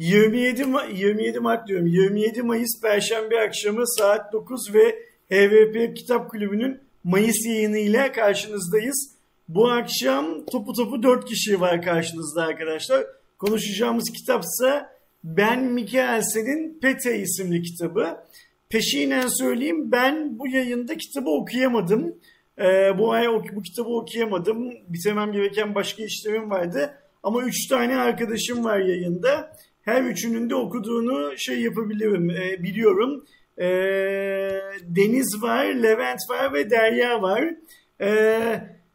27 Ma- 27 Mart diyorum. 27 Mayıs Perşembe akşamı saat 9 ve HVP Kitap Kulübü'nün Mayıs yayınıyla karşınızdayız. Bu akşam topu topu 4 kişi var karşınızda arkadaşlar. Konuşacağımız kitapsa Ben Mikkelsen'in Pete isimli kitabı. Peşinen söyleyeyim ben bu yayında kitabı okuyamadım. Ee, bu ay bu kitabı okuyamadım. Bitirmem gereken başka işlerim vardı. Ama üç tane arkadaşım var yayında. Her üçünün de okuduğunu şey yapabilirim, e, biliyorum. E, Deniz var, Levent var ve Derya var. E,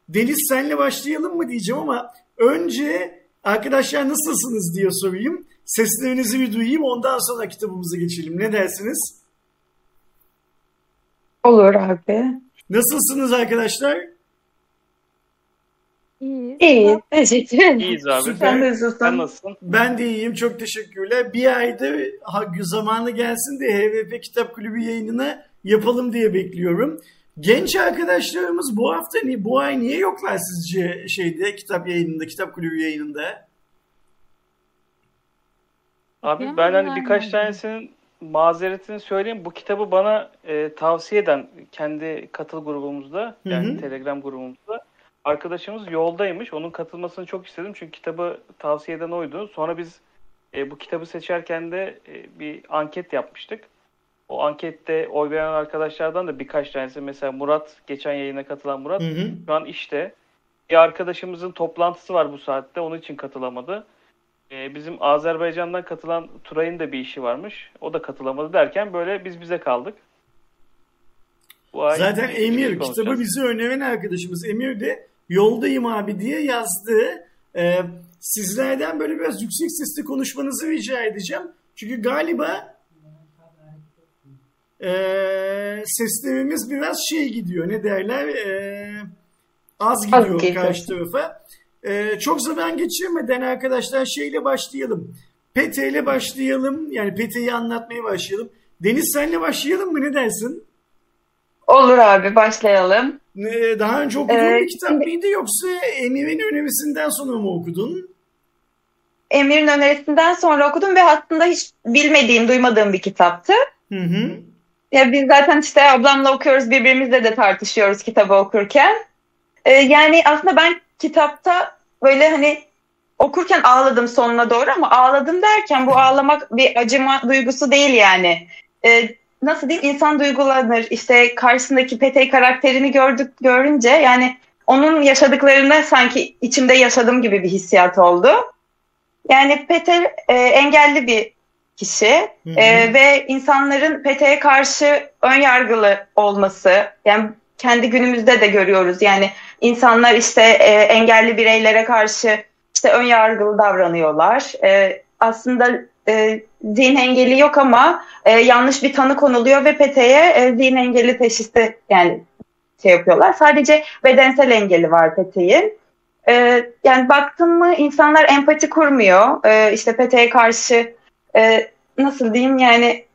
Deniz senle başlayalım mı diyeceğim ama önce arkadaşlar nasılsınız diye sorayım. Seslerinizi bir duyayım ondan sonra kitabımıza geçelim. Ne dersiniz? Olur abi. Nasılsınız arkadaşlar? İyi. İyi. Teşekkür ederim. İyiyiz abi. Süper. De Sen nasılsın? Ben de iyiyim. Çok teşekkürler. Bir aydır ha, zamanı gelsin de HVP Kitap Kulübü yayınına yapalım diye bekliyorum. Genç arkadaşlarımız bu hafta ni bu ay niye yoklar sizce şeyde kitap yayınında, kitap kulübü yayınında? Abi ben hani birkaç tanesinin mazeretini söyleyeyim. Bu kitabı bana e, tavsiye eden kendi katıl grubumuzda Hı yani hı. Telegram grubumuzda arkadaşımız yoldaymış. Onun katılmasını çok istedim çünkü kitabı tavsiye eden oydu. Sonra biz e, bu kitabı seçerken de e, bir anket yapmıştık. O ankette oy veren arkadaşlardan da birkaç tanesi mesela Murat geçen yayına katılan Murat Hı hı. Şu an işte bir arkadaşımızın toplantısı var bu saatte. Onun için katılamadı. Ee, bizim Azerbaycan'dan katılan Turay'ın da bir işi varmış. O da katılamadı derken böyle biz bize kaldık. Bu Zaten şey Emir konuşacağız. kitabı bize öneren arkadaşımız Emir de yoldayım abi diye yazdı. Ee, sizlerden böyle biraz yüksek sesle konuşmanızı rica edeceğim. Çünkü galiba ee, seslerimiz biraz şey gidiyor ne derler ee, az gidiyor gidiyor. karşı tarafa. Ee, çok zaman geçirmeden arkadaşlar şeyle başlayalım. Pete ile başlayalım. Yani Pete'yi anlatmaya başlayalım. Deniz senle başlayalım mı ne dersin? Olur abi başlayalım. Daha önce okuduğun Ee, bir kitap şimdi- mıydı yoksa Emir'in önerisinden sonra mı okudun? Emir'in önerisinden sonra okudum ve aslında hiç bilmediğim, duymadığım bir kitaptı. Hı hı. Ya biz zaten işte ablamla okuyoruz, birbirimizle de tartışıyoruz kitabı okurken. Ee, yani aslında ben kitapta böyle hani okurken ağladım sonuna doğru ama ağladım derken bu ağlamak bir acıma duygusu değil yani. Ee, nasıl diyeyim insan duygulanır işte karşısındaki Petey karakterini gördük görünce yani onun yaşadıklarını sanki içimde yaşadım gibi bir hissiyat oldu. Yani Peter e, engelli bir kişi Hı hı. e, ve insanların Pete'ye karşı ön yargılı olması yani kendi günümüzde de görüyoruz yani insanlar işte e, engelli bireylere karşı işte ön yargılı davranıyorlar. E, aslında e, zihin engeli yok ama e, yanlış bir tanı konuluyor ve Pete'ye e, zihin engeli teşhisi yani şey yapıyorlar. Sadece bedensel engeli var Pete'nin. E, yani baktın mı insanlar empati kurmuyor. E, işte Pete'ye karşı e, nasıl diyeyim yani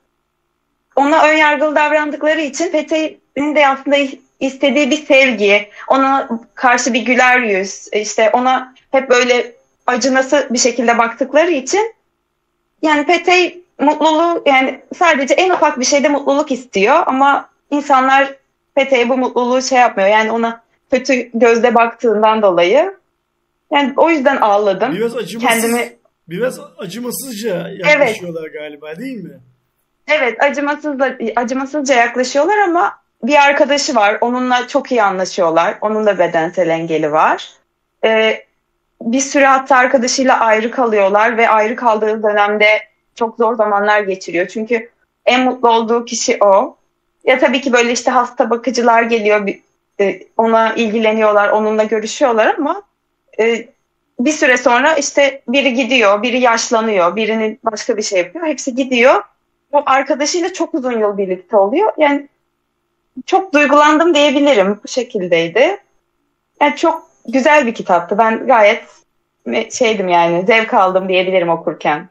ona ön yargılı davrandıkları için Pete'nin de aslında istediği bir sevgi, ona karşı bir güler yüz, işte ona hep böyle acınası bir şekilde baktıkları için yani Petey mutluluğu yani sadece en ufak bir şeyde mutluluk istiyor ama insanlar Petey'e bu mutluluğu şey yapmıyor. Yani ona kötü gözle baktığından dolayı. Yani o yüzden ağladım. Biraz acımasız, Kendimi biraz acımasızca yaklaşıyorlar galiba değil mi? Evet, acımasızla, acımasızca yaklaşıyorlar ama bir arkadaşı var. Onunla çok iyi anlaşıyorlar. Onun da bedensel engeli var. Ee, bir süre hatta arkadaşıyla ayrı kalıyorlar ve ayrı kaldığı dönemde çok zor zamanlar geçiriyor. Çünkü en mutlu olduğu kişi o. Ya tabii ki böyle işte hasta bakıcılar geliyor, e, ona ilgileniyorlar, onunla görüşüyorlar ama e, bir süre sonra işte biri gidiyor, biri yaşlanıyor, birinin başka bir şey yapıyor. Hepsi gidiyor o arkadaşıyla çok uzun yıl birlikte oluyor. Yani çok duygulandım diyebilirim. Bu şekildeydi. Yani çok güzel bir kitaptı. Ben gayet şeydim yani zevk aldım diyebilirim okurken.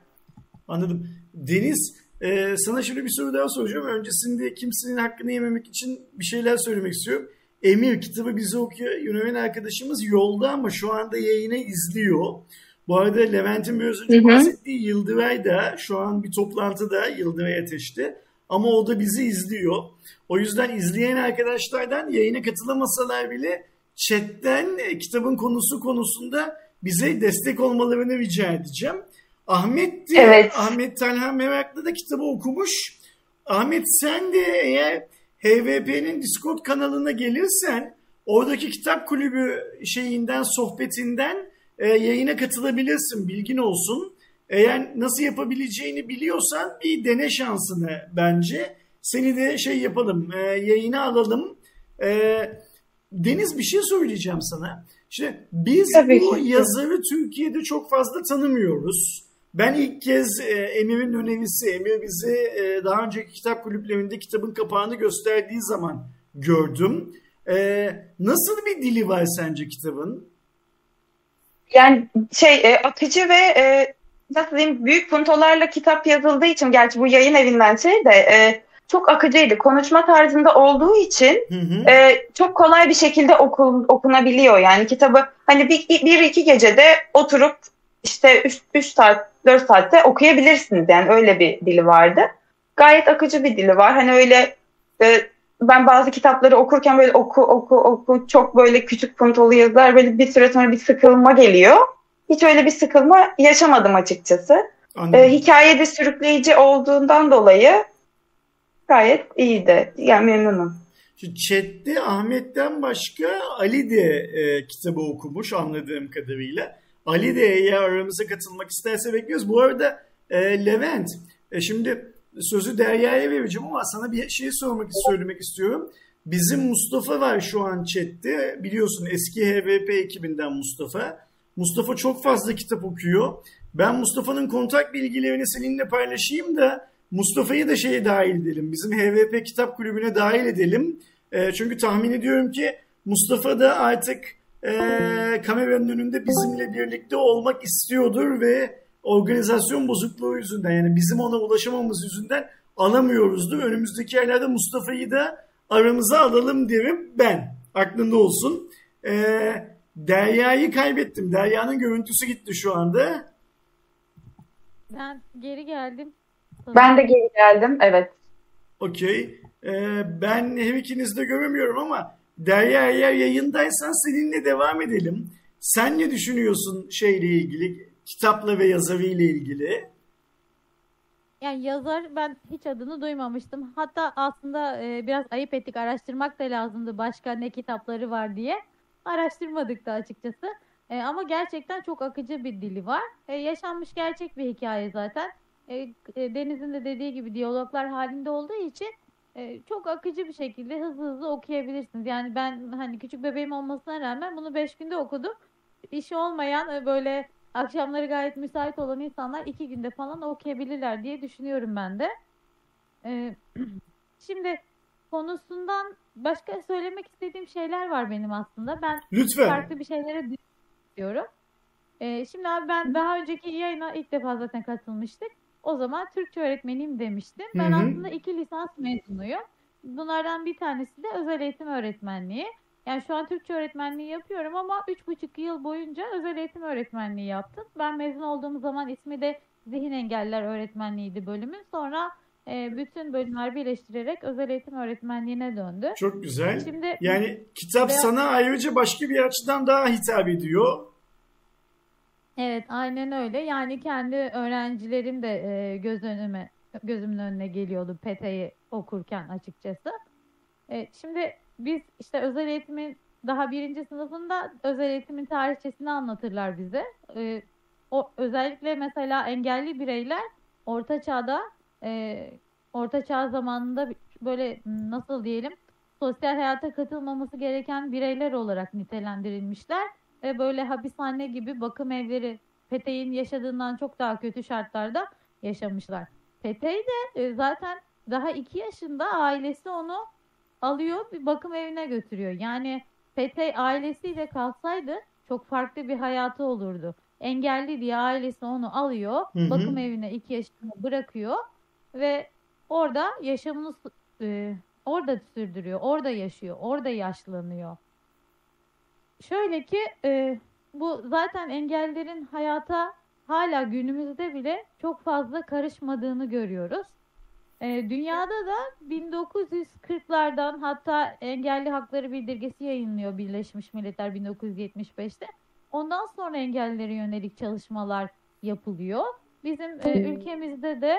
Anladım. Deniz e, sana şöyle bir soru daha soracağım. Öncesinde kimsenin hakkını yememek için bir şeyler söylemek istiyorum. Emir kitabı bize okuyor. Yönetmen arkadaşımız yolda ama şu anda yayını izliyor. Bu arada Levent'in biraz önce bahsettiği Yıldıray da şu an bir toplantıda Yıldıray Ateş'te. Ama o da bizi izliyor. O yüzden izleyen arkadaşlardan yayına katılamasalar bile chatten e, kitabın konusu konusunda bize destek olmalarını rica edeceğim. Ahmet de, evet. Ahmet Talha Meraklı da kitabı okumuş. Ahmet sen de eğer HVP'nin Discord kanalına gelirsen oradaki kitap kulübü şeyinden sohbetinden e, yayına katılabilirsin bilgin olsun. Eğer nasıl yapabileceğini biliyorsan bir dene şansını bence. Seni de şey yapalım, e, yayına alalım. E, Deniz bir şey söyleyeceğim sana. İşte biz Tabii bu ki. yazarı Türkiye'de çok fazla tanımıyoruz. Ben ilk kez e, Emir'in önerisi, Emir bize e, daha önceki kitap kulüplerinde kitabın kapağını gösterdiği zaman gördüm. E, nasıl bir dili var sence kitabın? Yani şey e, akıcı ve e, nasıl diyeyim büyük puntolarla kitap yazıldığı için gerçi bu yayın evinden şey de e, çok akıcıydı. Konuşma tarzında olduğu için hı hı. E, çok kolay bir şekilde oku, okunabiliyor. Yani kitabı hani bir, bir iki gecede oturup işte 3 saat 4 saatte okuyabilirsiniz. Yani öyle bir dili vardı. Gayet akıcı bir dili var. Hani öyle e, ben bazı kitapları okurken böyle oku oku oku çok böyle küçük puntolu yazılar böyle bir süre sonra bir sıkılma geliyor. Hiç öyle bir sıkılma yaşamadım açıkçası. E, hikayede sürükleyici olduğundan dolayı gayet iyiydi. Yani memnunum. Şu chatte Ahmet'ten başka Ali de e, kitabı okumuş anladığım kadarıyla. Ali de eğer aramıza katılmak isterse bekliyoruz. Bu arada e, Levent, e, şimdi sözü Derya'ya vereceğim ama sana bir şey sormak söylemek istiyorum. Bizim Mustafa var şu an chatte. Biliyorsun eski HVP ekibinden Mustafa. Mustafa çok fazla kitap okuyor. Ben Mustafa'nın kontak bilgilerini seninle paylaşayım da Mustafa'yı da şeye dahil edelim. Bizim HVP kitap kulübüne dahil edelim. E, çünkü tahmin ediyorum ki Mustafa da artık e, kameranın önünde bizimle birlikte olmak istiyordur ve organizasyon bozukluğu yüzünden yani bizim ona ulaşamamız yüzünden alamıyoruzdur. Önümüzdeki aylarda Mustafa'yı da aramıza alalım derim ben. Aklında olsun. E, Derya'yı kaybettim. Derya'nın görüntüsü gitti şu anda. Ben geri geldim. Ben de geri geldim. Evet. Okey. Ee, ben hem ikinizi de göremiyorum ama Derya eğer yayındaysan seninle devam edelim. Sen ne düşünüyorsun şeyle ilgili, kitapla ve yazarı ile ilgili? Yani yazar ben hiç adını duymamıştım. Hatta aslında e, biraz ayıp ettik araştırmak da lazımdı başka ne kitapları var diye. Araştırmadık da açıkçası. E, ama gerçekten çok akıcı bir dili var. E, yaşanmış gerçek bir hikaye zaten. E, e, Deniz'in de dediği gibi diyaloglar halinde olduğu için e, çok akıcı bir şekilde hızlı hızlı okuyabilirsiniz. Yani ben hani küçük bebeğim olmasına rağmen bunu 5 günde okudum. İşi olmayan e, böyle akşamları gayet müsait olan insanlar 2 günde falan okuyabilirler diye düşünüyorum ben de. E, şimdi konusundan başka söylemek istediğim şeyler var benim aslında. Ben Lütfen. farklı bir şeylere diyorum. Ee, şimdi abi ben daha önceki yayına ilk defa zaten katılmıştık. O zaman Türkçe öğretmeniyim demiştim. Ben Hı-hı. aslında iki lisans mezunuyum. Bunlardan bir tanesi de özel eğitim öğretmenliği. Yani şu an Türkçe öğretmenliği yapıyorum ama üç buçuk yıl boyunca özel eğitim öğretmenliği yaptım. Ben mezun olduğum zaman ismi de zihin engeller öğretmenliğiydi bölümün. Sonra e, bütün bölümler birleştirerek özel eğitim öğretmenliğine döndü. Çok güzel. Şimdi yani kitap ve... sana ayrıca başka bir açıdan daha hitap ediyor. Evet, aynen öyle. Yani kendi öğrencilerim de e, göz önüme gözümün önüne geliyordu PT'yi okurken açıkçası. E, şimdi biz işte özel eğitimin daha birinci sınıfında özel eğitimin tarihçesini anlatırlar bize. E, o özellikle mesela engelli bireyler orta çağda e, orta çağ zamanında böyle nasıl diyelim sosyal hayata katılmaması gereken bireyler olarak nitelendirilmişler ve böyle hapishane gibi bakım evleri Peteğin yaşadığından çok daha kötü şartlarda yaşamışlar. Petey de e, zaten daha iki yaşında ailesi onu alıyor bir bakım evine götürüyor. Yani Petey ailesiyle kalsaydı çok farklı bir hayatı olurdu. Engelli diye ailesi onu alıyor, hı hı. bakım evine iki yaşında bırakıyor ve orada yaşamını e, orada sürdürüyor, orada yaşıyor, orada yaşlanıyor. Şöyle ki e, bu zaten engellerin hayata hala günümüzde bile çok fazla karışmadığını görüyoruz. E, dünyada da 1940'lardan hatta engelli hakları bildirgesi yayınlıyor Birleşmiş Milletler 1975'te. Ondan sonra engellilere yönelik çalışmalar yapılıyor. Bizim e, ülkemizde de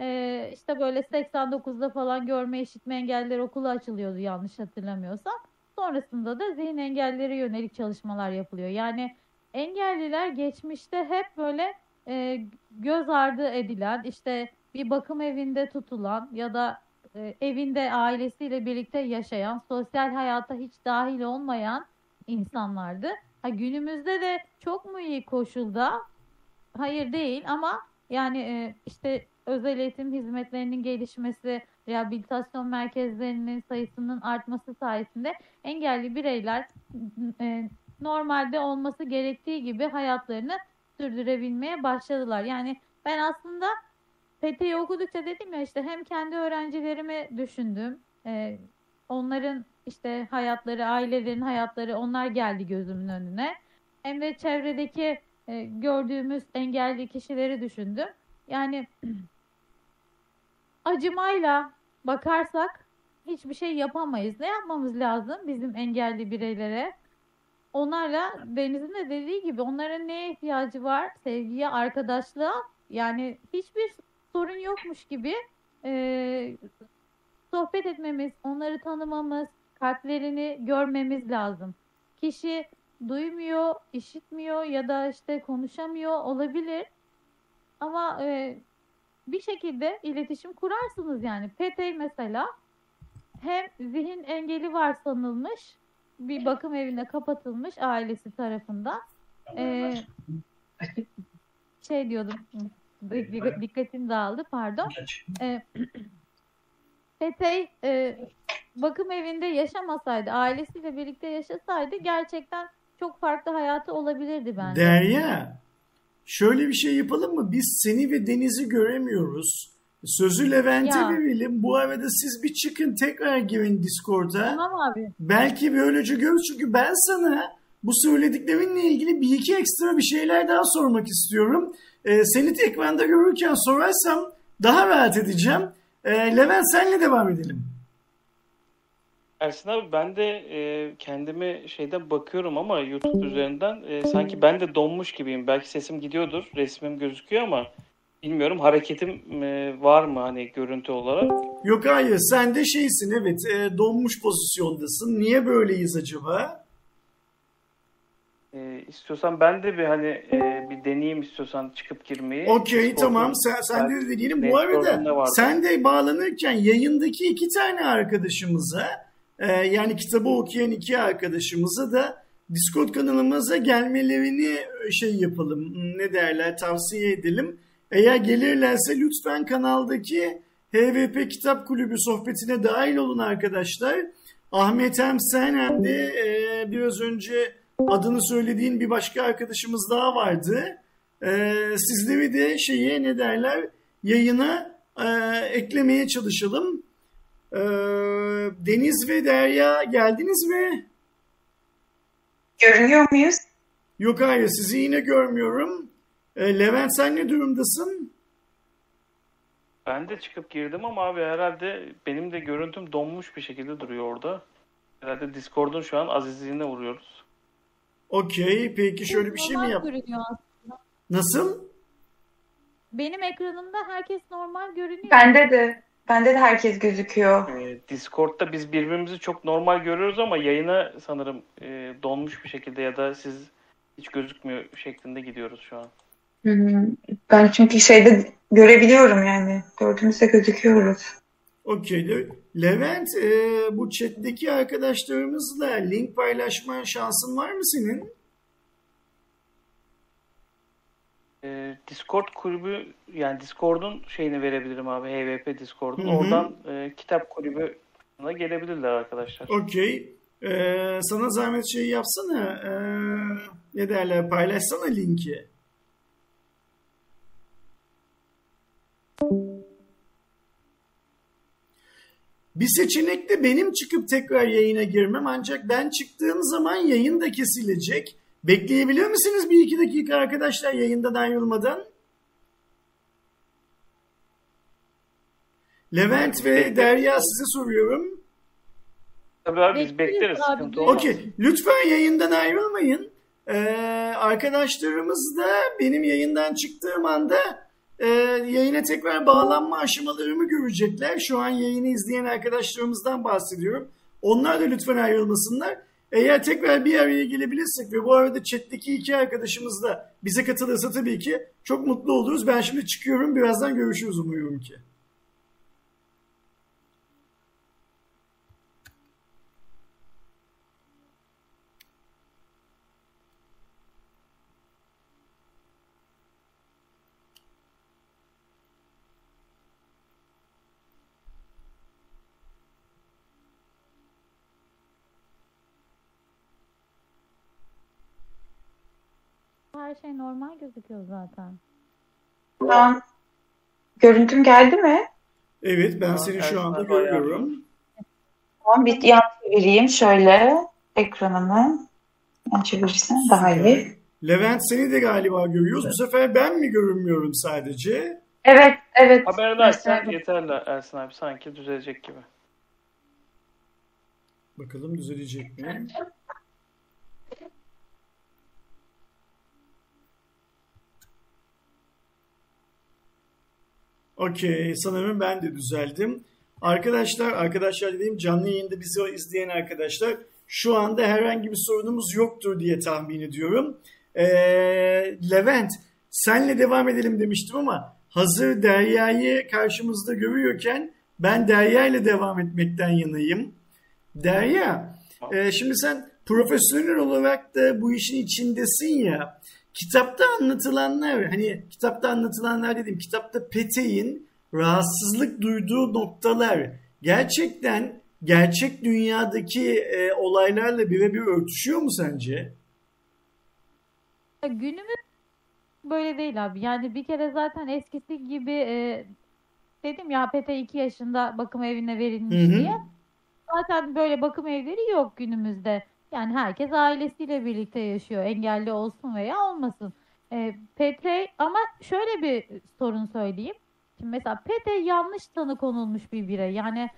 e, işte böyle 89'da falan görme işitme engelliler okulu açılıyordu yanlış hatırlamıyorsam. Sonrasında da zihin engelleri yönelik çalışmalar yapılıyor. Yani engelliler geçmişte hep böyle e, göz ardı edilen işte bir bakım evinde tutulan ya da e, evinde ailesiyle birlikte yaşayan, sosyal hayata hiç dahil olmayan insanlardı. Ha, günümüzde de çok mu iyi koşulda? Hayır değil ama yani e, işte özel eğitim hizmetlerinin gelişmesi, rehabilitasyon merkezlerinin sayısının artması sayesinde engelli bireyler e, normalde olması gerektiği gibi hayatlarını sürdürebilmeye başladılar. Yani ben aslında PT'yi okudukça dedim ya işte hem kendi öğrencilerimi düşündüm. E, onların işte hayatları, ailelerin hayatları onlar geldi gözümün önüne. Hem de çevredeki e, gördüğümüz engelli kişileri düşündüm. Yani acımayla bakarsak hiçbir şey yapamayız. Ne yapmamız lazım bizim engelli bireylere? Onlarla Deniz'in de dediği gibi onların neye ihtiyacı var? Sevgiye, arkadaşlığa. Yani hiçbir sorun yokmuş gibi e, sohbet etmemiz, onları tanımamız, kalplerini görmemiz lazım. Kişi duymuyor, işitmiyor ya da işte konuşamıyor olabilir. Ama e, bir şekilde iletişim kurarsınız yani. PT mesela hem zihin engeli var sanılmış bir bakım evine kapatılmış ailesi tarafından. Ee, şey diyordum dikkatim dağıldı pardon. Ee, Petey e, bakım evinde yaşamasaydı, ailesiyle birlikte yaşasaydı gerçekten çok farklı hayatı olabilirdi bence. Derya, şöyle bir şey yapalım mı? Biz seni ve Deniz'i göremiyoruz. Sözü Levent'e verelim. Bu arada siz bir çıkın tekrar girin Discord'a. Tamam abi. Belki böylece görürüz. Çünkü ben sana bu söylediklerinle ilgili bir iki ekstra bir şeyler daha sormak istiyorum. Ee, seni ekranda görürken sorarsam daha rahat edeceğim. Ee, Levent senle devam edelim. Ersin abi ben de e, kendimi şeyden bakıyorum ama YouTube üzerinden e, sanki ben de donmuş gibiyim. Belki sesim gidiyordur, resmim gözüküyor ama bilmiyorum hareketim e, var mı hani görüntü olarak? Yok hayır sen de şeysin evet e, donmuş pozisyondasın. Niye böyleyiz acaba? E, istiyorsan ben de bir hani e, bir deneyeyim istiyorsan çıkıp girmeyi. Okey tamam sen, sen de deneyelim. Bu arada sen de bağlanırken yayındaki iki tane arkadaşımıza e, yani kitabı okuyan iki arkadaşımıza da Discord kanalımıza gelmelerini e, şey yapalım ne derler tavsiye edelim. Eğer gelirlerse lütfen kanaldaki HVP Kitap Kulübü sohbetine dahil olun arkadaşlar. Ahmet hem sen hem de e, biraz önce adını söylediğin bir başka arkadaşımız daha vardı. E, sizleri de şeye ne derler yayına e, eklemeye çalışalım. E, Deniz ve Derya geldiniz mi? Görünüyor muyuz? Yok hayır sizi yine görmüyorum. E, Levent sen ne durumdasın? Ben de çıkıp girdim ama abi herhalde benim de görüntüm donmuş bir şekilde duruyor orada. Herhalde Discord'un şu an azizliğine vuruyoruz. Okey peki şöyle bir şey mi yap? Nasıl? Benim ekranımda herkes normal görünüyor. Bende de. Bende de herkes gözüküyor. Ee, Discord'da biz birbirimizi çok normal görüyoruz ama yayına sanırım e, donmuş bir şekilde ya da siz hiç gözükmüyor şeklinde gidiyoruz şu an. Ben çünkü şeyde görebiliyorum yani. Gördüğümüzde gözüküyoruz. Okey. Le- Levent e, bu chat'teki arkadaşlarımızla link paylaşma şansın var mı senin? Discord kulübü yani Discord'un şeyini verebilirim abi HVP Discord'un. Hı hı. Oradan e, kitap kulübüne gelebilirler arkadaşlar. Okey. E, sana zahmet şey yapsana. e, ne derler paylaşsana linki. Bir seçenek de benim çıkıp tekrar yayına girmem ancak ben çıktığım zaman yayın da kesilecek. Bekleyebilir misiniz bir iki dakika arkadaşlar yayından ayrılmadan? Levent ve Derya size soruyorum. Tabii abi biz bekleriz. Okey. Lütfen yayından ayrılmayın. Ee, arkadaşlarımız da benim yayından çıktığım anda e, yayına tekrar bağlanma aşamalarımı görecekler. Şu an yayını izleyen arkadaşlarımızdan bahsediyorum. Onlar da lütfen ayrılmasınlar. Eğer tekrar bir araya gelebilirsek ve bu arada chat'teki iki arkadaşımız da bize katılırsa tabii ki çok mutlu oluruz. Ben şimdi çıkıyorum. Birazdan görüşürüz umuyorum ki. Her şey normal gözüküyor zaten. Tamam. Görüntüm geldi mi? Evet ben Aa, seni şu anda görüyorum. Tamam bir yan çevireyim şöyle ekranımı. Yan çevirirsem daha iyi. Levent seni de galiba görüyoruz. Bu sefer ben mi görünmüyorum sadece? Evet, evet. Haber Mesela- yeterli Ersin abi. Sanki düzelecek gibi. Bakalım düzelecek mi? Okey, sanırım ben de düzeldim. Arkadaşlar, arkadaşlar dediğim canlı yayında bizi izleyen arkadaşlar şu anda herhangi bir sorunumuz yoktur diye tahmin ediyorum. Ee, Levent, senle devam edelim demiştim ama hazır Derya'yı karşımızda görüyorken ben Derya ile devam etmekten yanayım. Derya, e, şimdi sen profesyonel olarak da bu işin içindesin ya. Kitapta anlatılanlar, hani kitapta anlatılanlar dedim, kitapta Pete'in rahatsızlık duyduğu noktalar gerçekten gerçek dünyadaki e, olaylarla birebir örtüşüyor mu sence? Günümüz böyle değil abi. Yani bir kere zaten eskisi gibi e, dedim ya Pete 2 yaşında bakım evine verilmiş Hı hı. diye. Zaten böyle bakım evleri yok günümüzde. Yani herkes ailesiyle birlikte yaşıyor. Engelli olsun veya olmasın. E, Pete ama şöyle bir sorun söyleyeyim. Şimdi mesela Pete yanlış tanı konulmuş bir birey. Yani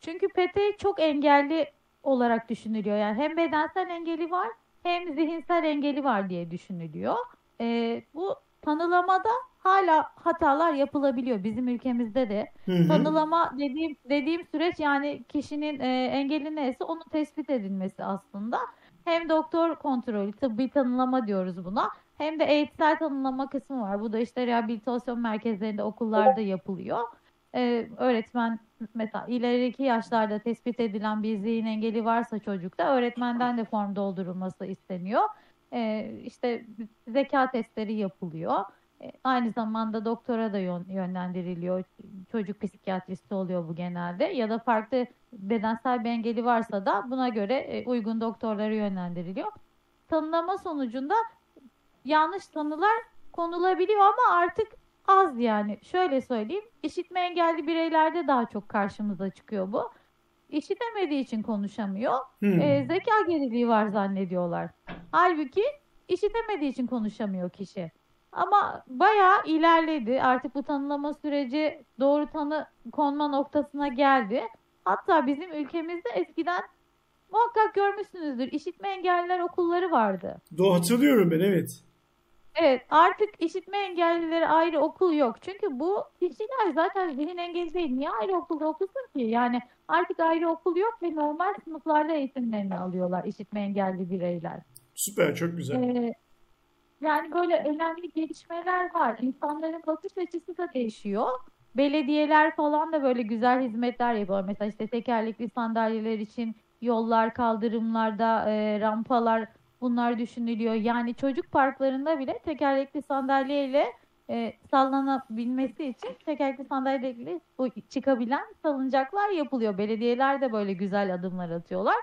çünkü Pete çok engelli olarak düşünülüyor. Yani hem bedensel engeli var hem zihinsel engeli var diye düşünülüyor. Ee, bu tanılamada hala hatalar yapılabiliyor bizim ülkemizde de. Hı hı. Tanılama dediğim dediğim süreç yani kişinin e, engeli neyse onun tespit edilmesi aslında. Hem doktor kontrolü, tıbbi tanılama diyoruz buna. Hem de eğitsel tanımlama kısmı var. Bu da işte rehabilitasyon merkezlerinde, okullarda yapılıyor. Ee, öğretmen mesela ileriki yaşlarda tespit edilen bir zihin engeli varsa çocukta öğretmenden de form doldurulması isteniyor. Ee, işte zeka testleri yapılıyor. Ee, aynı zamanda doktora da yön- yönlendiriliyor. Çocuk psikiyatristi oluyor bu genelde. Ya da farklı bedensel bir engeli varsa da buna göre e, uygun doktorları yönlendiriliyor. Tanımlama sonucunda yanlış tanılar konulabiliyor ama artık az yani. Şöyle söyleyeyim. işitme engelli bireylerde daha çok karşımıza çıkıyor bu. İşitemediği için konuşamıyor. Hı. Ee, zeka geriliği var zannediyorlar. Halbuki işitemediği için konuşamıyor kişi. Ama bayağı ilerledi. Artık bu tanımlama süreci doğru tanı konma noktasına geldi. Hatta bizim ülkemizde eskiden muhakkak görmüşsünüzdür. işitme engelliler okulları vardı. Do hatırlıyorum ben evet. Evet, artık işitme engellilere ayrı okul yok. Çünkü bu kişiler zaten zihin engelli değil. Niye ayrı okulda okusun ki? Yani artık ayrı okul yok ve normal sınıflarda eğitimlerini alıyorlar işitme engelli bireyler. Süper çok güzel. Ee, yani böyle önemli gelişmeler var. İnsanların bakış açısı da değişiyor. Belediyeler falan da böyle güzel hizmetler yapıyor. Mesela işte tekerlekli sandalyeler için yollar, kaldırımlarda, e, rampalar bunlar düşünülüyor. Yani çocuk parklarında bile tekerlekli sandalyeyle e, sallanabilmesi için tekerlekli sandalyeyle bu çıkabilen salıncaklar yapılıyor. Belediyeler de böyle güzel adımlar atıyorlar.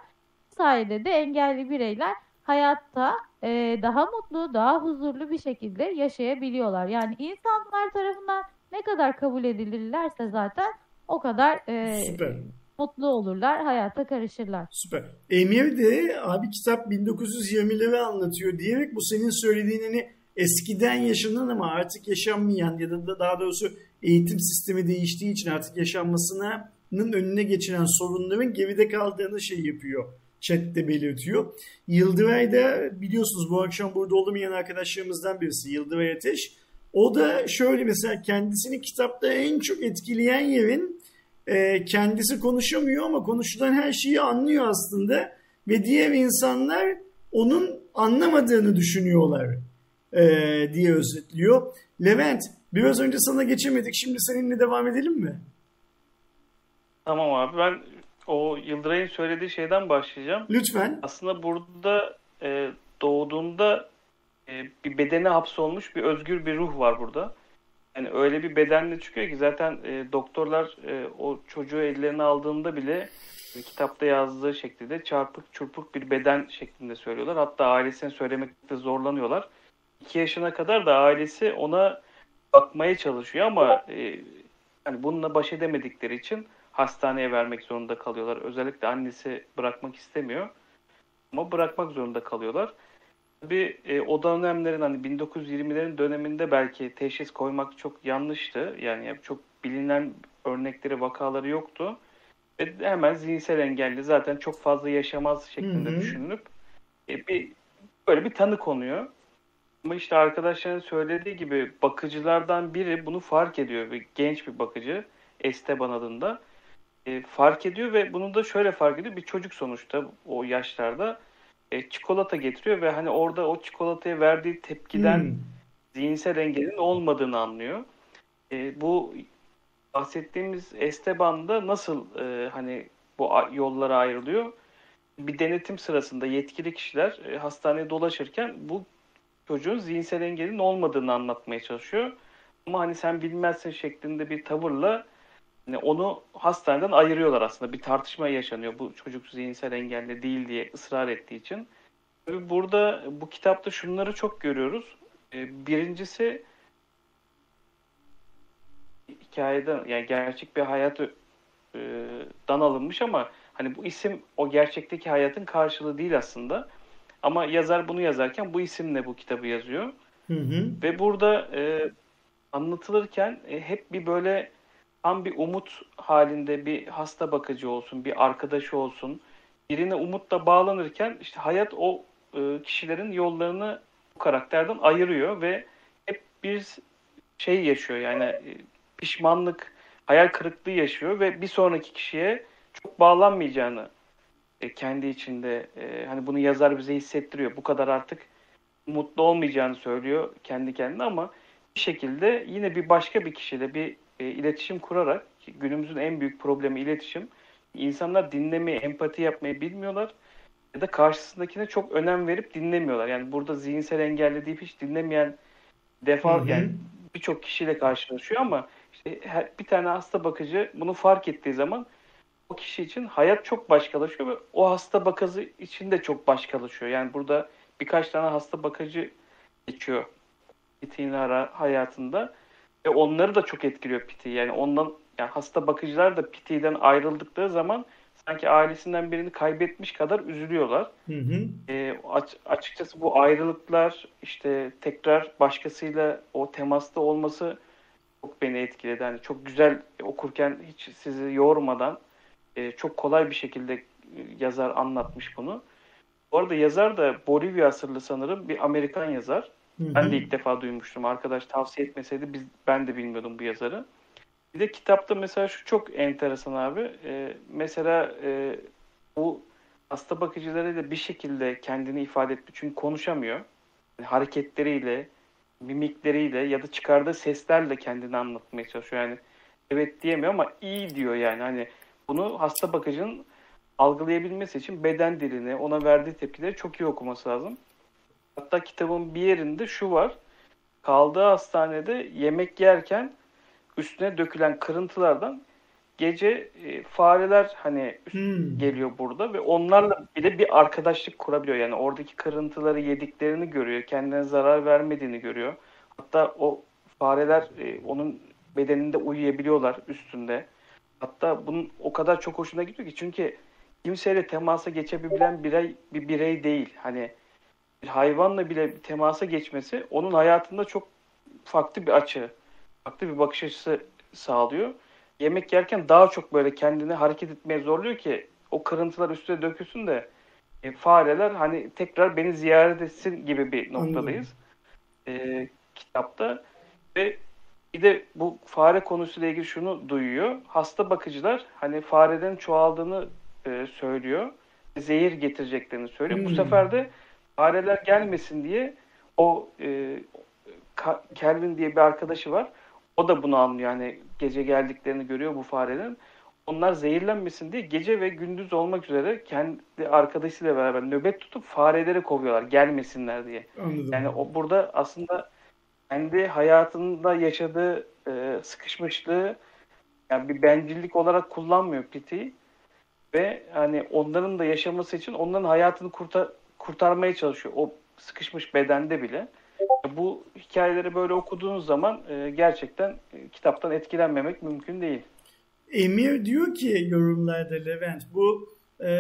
Bu sayede de engelli bireyler hayatta e, daha mutlu, daha huzurlu bir şekilde yaşayabiliyorlar. Yani insanlar tarafından ne kadar kabul edilirlerse zaten o kadar e, Süper. mutlu olurlar, hayata karışırlar. Süper. Emir de abi kitap 1920'leri anlatıyor diyerek bu senin söylediğin hani eskiden yaşanan ama artık yaşanmayan ya da daha doğrusu eğitim sistemi değiştiği için artık yaşanmasının önüne geçilen sorunların geride kaldığını şey yapıyor. Chat'te belirtiyor. Yıldıray da biliyorsunuz bu akşam burada olamayan arkadaşlarımızdan birisi Yıldıray Ateş. O da şöyle mesela kendisini kitapta en çok etkileyen yerin e, kendisi konuşamıyor ama konuşulan her şeyi anlıyor aslında ve diğer insanlar onun anlamadığını düşünüyorlar e, diye özetliyor. Levent biraz önce sana geçemedik şimdi seninle devam edelim mi? Tamam abi ben o Yıldıray'ın söylediği şeyden başlayacağım. Lütfen. Aslında burada e, doğduğunda e, bir bedene hapsolmuş bir özgür bir ruh var burada. Yani öyle bir bedenle çıkıyor ki zaten e, doktorlar e, o çocuğu ellerine aldığında bile e, kitapta yazdığı şekilde çarpık çurpuk bir beden şeklinde söylüyorlar. Hatta ailesine söylemekte zorlanıyorlar. 2 yaşına kadar da ailesi ona bakmaya çalışıyor ama e, yani bununla baş edemedikleri için hastaneye vermek zorunda kalıyorlar. Özellikle annesi bırakmak istemiyor. Ama bırakmak zorunda kalıyorlar. Tabii e, o dönemlerin hani 1920'lerin döneminde belki teşhis koymak çok yanlıştı. Yani çok bilinen örnekleri, vakaları yoktu. Ve hemen zihinsel engelli zaten çok fazla yaşamaz şeklinde Hı hı. düşünülüp e, bir böyle bir tanı konuyor. Ama işte arkadaşların söylediği gibi bakıcılardan biri bunu fark ediyor. Bir genç bir bakıcı Esteban adında. E, fark ediyor ve bunu da şöyle fark ediyor. Bir çocuk sonuçta o yaşlarda e, çikolata getiriyor ve hani orada o çikolataya verdiği tepkiden Hmm. zihinsel engelin olmadığını anlıyor. E, bu bahsettiğimiz Esteban'da nasıl e, hani bu yollara ayrılıyor? Bir denetim sırasında yetkili kişiler e, hastaneye dolaşırken bu çocuğun zihinsel engelin olmadığını anlatmaya çalışıyor. Ama hani sen bilmezsin şeklinde bir tavırla hani onu hastaneden ayırıyorlar aslında. Bir tartışma yaşanıyor bu çocuk zihinsel engelli değil diye ısrar ettiği için. Tabii burada bu kitapta şunları çok görüyoruz. E, Birincisi hikayeden yani gerçek bir hayatı e, dan alınmış ama hani bu isim o gerçekteki hayatın karşılığı değil aslında. Ama yazar bunu yazarken bu isimle bu kitabı yazıyor. Hı hı. Ve burada e, anlatılırken e, hep bir böyle tam bir umut halinde bir hasta bakıcı olsun, bir arkadaşı olsun. Birine umutla bağlanırken işte hayat o e, kişilerin yollarını bu karakterden ayırıyor ve hep bir şey yaşıyor yani e, pişmanlık, hayal kırıklığı yaşıyor ve bir sonraki kişiye çok bağlanmayacağını e, kendi içinde e, hani bunu yazar bize hissettiriyor. Bu kadar artık mutlu olmayacağını söylüyor kendi kendine ama bir şekilde yine bir başka bir kişiyle bir e, iletişim kurarak günümüzün en büyük problemi iletişim. İnsanlar dinlemeyi, empati yapmayı bilmiyorlar ya da karşısındakine çok önem verip dinlemiyorlar. Yani burada zihinsel engelli deyip hiç dinlemeyen defa Hı hı. yani birçok kişiyle karşılaşıyor ama işte her, bir tane hasta bakıcı bunu fark ettiği zaman o kişi için hayat çok başkalaşıyor ve o hasta bakıcı için de çok başkalaşıyor. Yani burada birkaç tane hasta bakıcı geçiyor Pity'nin ara hayatında ve onları da çok etkiliyor Pity. Yani ondan yani hasta bakıcılar da Pity'den ayrıldıkları zaman sanki ailesinden birini kaybetmiş kadar üzülüyorlar. Hı hı. E, aç- açıkçası bu ayrılıklar işte tekrar başkasıyla o temasta olması çok beni etkiledi. Yani çok güzel okurken hiç sizi yormadan e, çok kolay bir şekilde e, yazar anlatmış bunu. Bu arada yazar da Bolivya asırlı sanırım bir Amerikan yazar. Hı hı. Ben de ilk defa duymuştum. Arkadaş tavsiye etmeseydi biz, ben de bilmiyordum bu yazarı. Bir de kitapta mesela şu çok enteresan abi. Ee, mesela e, bu hasta bakıcılarıyla bir şekilde kendini ifade etti. Çünkü konuşamıyor. Yani hareketleriyle, mimikleriyle ya da çıkardığı seslerle kendini anlatmaya çalışıyor. Yani evet diyemiyor ama iyi diyor yani. Hani bunu hasta bakıcının algılayabilmesi için beden dilini, ona verdiği tepkileri çok iyi okuması lazım. Hatta kitabın bir yerinde şu var. Kaldığı hastanede yemek yerken üstüne dökülen kırıntılardan gece e, fareler hani Hmm. geliyor burada ve onlarla bile bir arkadaşlık kurabiliyor. Yani oradaki kırıntıları yediklerini görüyor. Kendine zarar vermediğini görüyor. Hatta o fareler e, onun bedeninde uyuyabiliyorlar üstünde. Hatta bunun o kadar çok hoşuna gidiyor ki çünkü kimseyle temasa geçebilen birey bir birey değil. Hani bir hayvanla bile temasa geçmesi onun hayatında çok farklı bir açı, farklı bir bakış açısı sağlıyor. Yemek yerken daha çok böyle kendini hareket etmeye zorluyor ki o kırıntılar üstüne dökülsün de e, fareler hani tekrar beni ziyaret etsin gibi bir noktadayız. E, kitapta ve bir de bu fare konusuyla ilgili şunu duyuyor. Hasta bakıcılar hani farelerin çoğaldığını e, söylüyor. Zehir getireceklerini söylüyor. Hmm. Bu sefer de fareler gelmesin diye o e, Kelvin diye bir arkadaşı var. O da bunu anlıyor. Yani gece geldiklerini görüyor bu farelerin. Onlar zehirlenmesin diye gece ve gündüz olmak üzere kendi arkadaşıyla beraber nöbet tutup fareleri kovuyorlar gelmesinler diye. Anladım. Yani o burada aslında kendi hayatında yaşadığı e, sıkışmışlığı yani bir bencillik olarak kullanmıyor Piti ve hani onların da yaşaması için onların hayatını kurtar kurtarmaya çalışıyor o sıkışmış bedende bile. Bu hikayeleri böyle okuduğunuz zaman e, gerçekten e, kitaptan etkilenmemek mümkün değil. Emir diyor ki yorumlarda Levent bu e,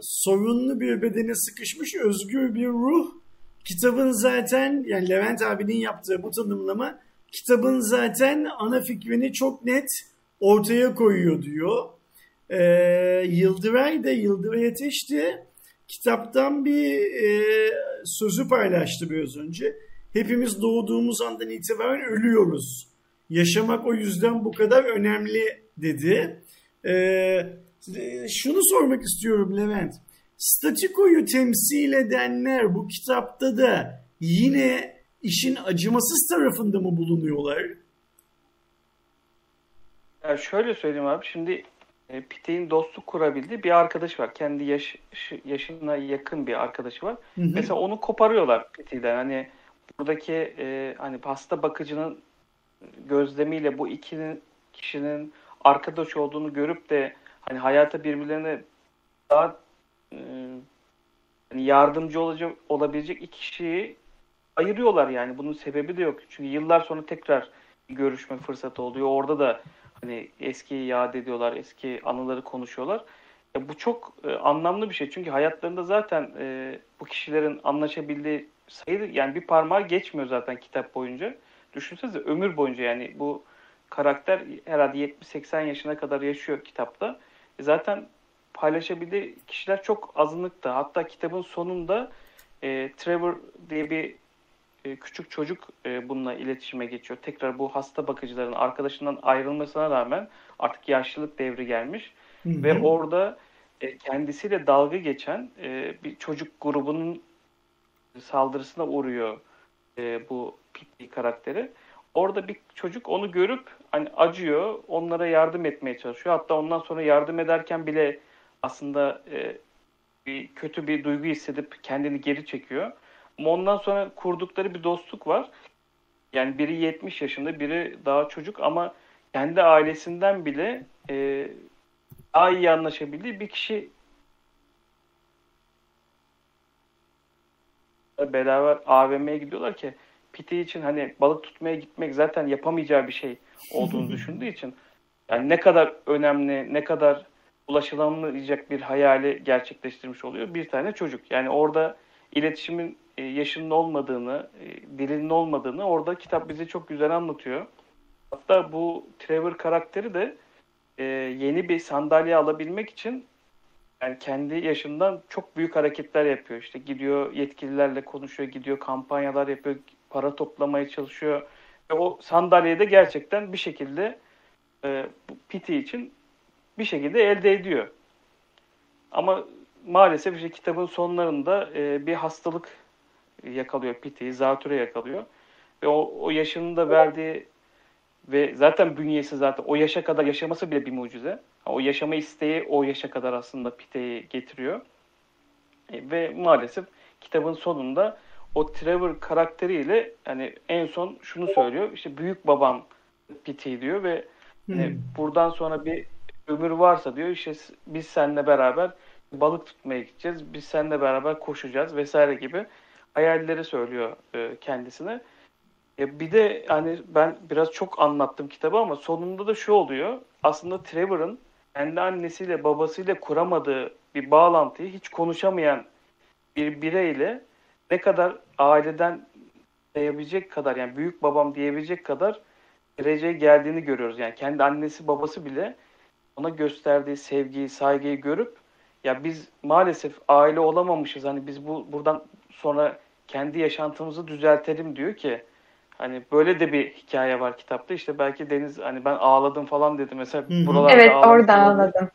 sorunlu bir bedene sıkışmış özgür bir ruh. Kitabın zaten yani Levent abinin yaptığı bu tanımlama kitabın zaten ana fikrini çok net ortaya koyuyor diyor. E, Yıldıray da Yıldıray Ateş de kitaptan bir e, sözü paylaştı biraz önce. Hepimiz doğduğumuz andan itibaren ölüyoruz. Yaşamak o yüzden bu kadar önemli dedi. Ee, şunu sormak istiyorum Levent. Statikoyu temsil edenler bu kitapta da yine işin acımasız tarafında mı bulunuyorlar? Yani şöyle söyleyeyim abi şimdi e, Pete'in dostluk kurabildiği bir arkadaş var. Kendi yaş, yaşına yakın bir arkadaşı var. Hı hı. Mesela onu koparıyorlar Pete'den. Hani buradaki e, hani hasta bakıcının gözlemiyle bu ikinin kişinin arkadaş olduğunu görüp de hani hayata birbirlerine daha e, hani yardımcı olacak olabilecek iki kişiyi ayırıyorlar yani. Bunun sebebi de yok. Çünkü yıllar sonra tekrar görüşme fırsatı oluyor. Orada da hani eskiyi yad ediyorlar, eski anıları konuşuyorlar. Ya bu çok e, anlamlı bir şey. Çünkü hayatlarında zaten e, bu kişilerin anlaşabildiği sayı yani bir parmağı geçmiyor zaten kitap boyunca. Düşünsenize ömür boyunca yani bu karakter herhalde 70-80 yaşına kadar yaşıyor kitapta. E zaten paylaşabildiği kişiler çok azınlıkta. Hatta kitabın sonunda e, Trevor diye bir küçük çocuk e, bununla iletişime geçiyor. Tekrar bu hasta bakıcıların arkadaşından ayrılmasına rağmen artık yaşlılık devri gelmiş. Hı hı. Ve orada e, kendisiyle dalga geçen e, bir çocuk grubunun saldırısına uğruyor e, bu Pitty karakteri. Orada bir çocuk onu görüp hani acıyor, onlara yardım etmeye çalışıyor. Hatta ondan sonra yardım ederken bile aslında e, bir kötü bir duygu hissedip kendini geri çekiyor. Ondan sonra kurdukları bir dostluk var. Yani biri 70 yaşında, biri daha çocuk ama kendi ailesinden bile e, daha iyi anlaşabildiği bir kişi beraber AVM'ye gidiyorlar ki Piti için hani balık tutmaya gitmek zaten yapamayacağı bir şey olduğunu düşündüğü için yani ne kadar önemli, ne kadar ulaşılamayacak bir hayali gerçekleştirmiş oluyor bir tane çocuk. Yani orada iletişimin yaşının olmadığını, e, dilinin olmadığını orada kitap bize çok güzel anlatıyor. Hatta bu Trevor karakteri de e, yeni bir sandalye alabilmek için yani kendi yaşından çok büyük hareketler yapıyor. İşte gidiyor yetkililerle konuşuyor, gidiyor kampanyalar yapıyor, para toplamaya çalışıyor. Ve o sandalyeyi de gerçekten bir şekilde e, Piti için bir şekilde elde ediyor. Ama maalesef işte kitabın sonlarında e, bir hastalık yakalıyor Piti'yi, zatüre yakalıyor. Ve o, o yaşının da verdiği ve zaten bünyesi zaten o yaşa kadar yaşaması bile bir mucize. O yaşama isteği o yaşa kadar aslında Pite'yi getiriyor. E, ve maalesef kitabın sonunda o Trevor karakteriyle hani en son şunu söylüyor. İşte büyük babam Pete diyor ve hani Hmm. buradan sonra bir ömür varsa diyor işte biz seninle beraber balık tutmaya gideceğiz. Biz seninle beraber koşacağız vesaire gibi hayalleri söylüyor e, kendisine. Ya bir de hani ben biraz çok anlattım kitabı ama sonunda da şu oluyor. Aslında Trevor'ın kendi annesiyle babasıyla kuramadığı bir bağlantıyı hiç konuşamayan bir bireyle ne kadar aileden diyebilecek kadar yani büyük babam diyebilecek kadar dereceye geldiğini görüyoruz. Yani kendi annesi babası bile ona gösterdiği sevgiyi, saygıyı görüp ya biz maalesef aile olamamışız. Hani biz bu buradan sonra kendi yaşantımızı düzeltelim diyor ki hani böyle de bir hikaye var kitapta. İşte belki Deniz hani ben ağladım falan dedi mesela Hı hı. buralarda Evet ağlamış orada ağladım.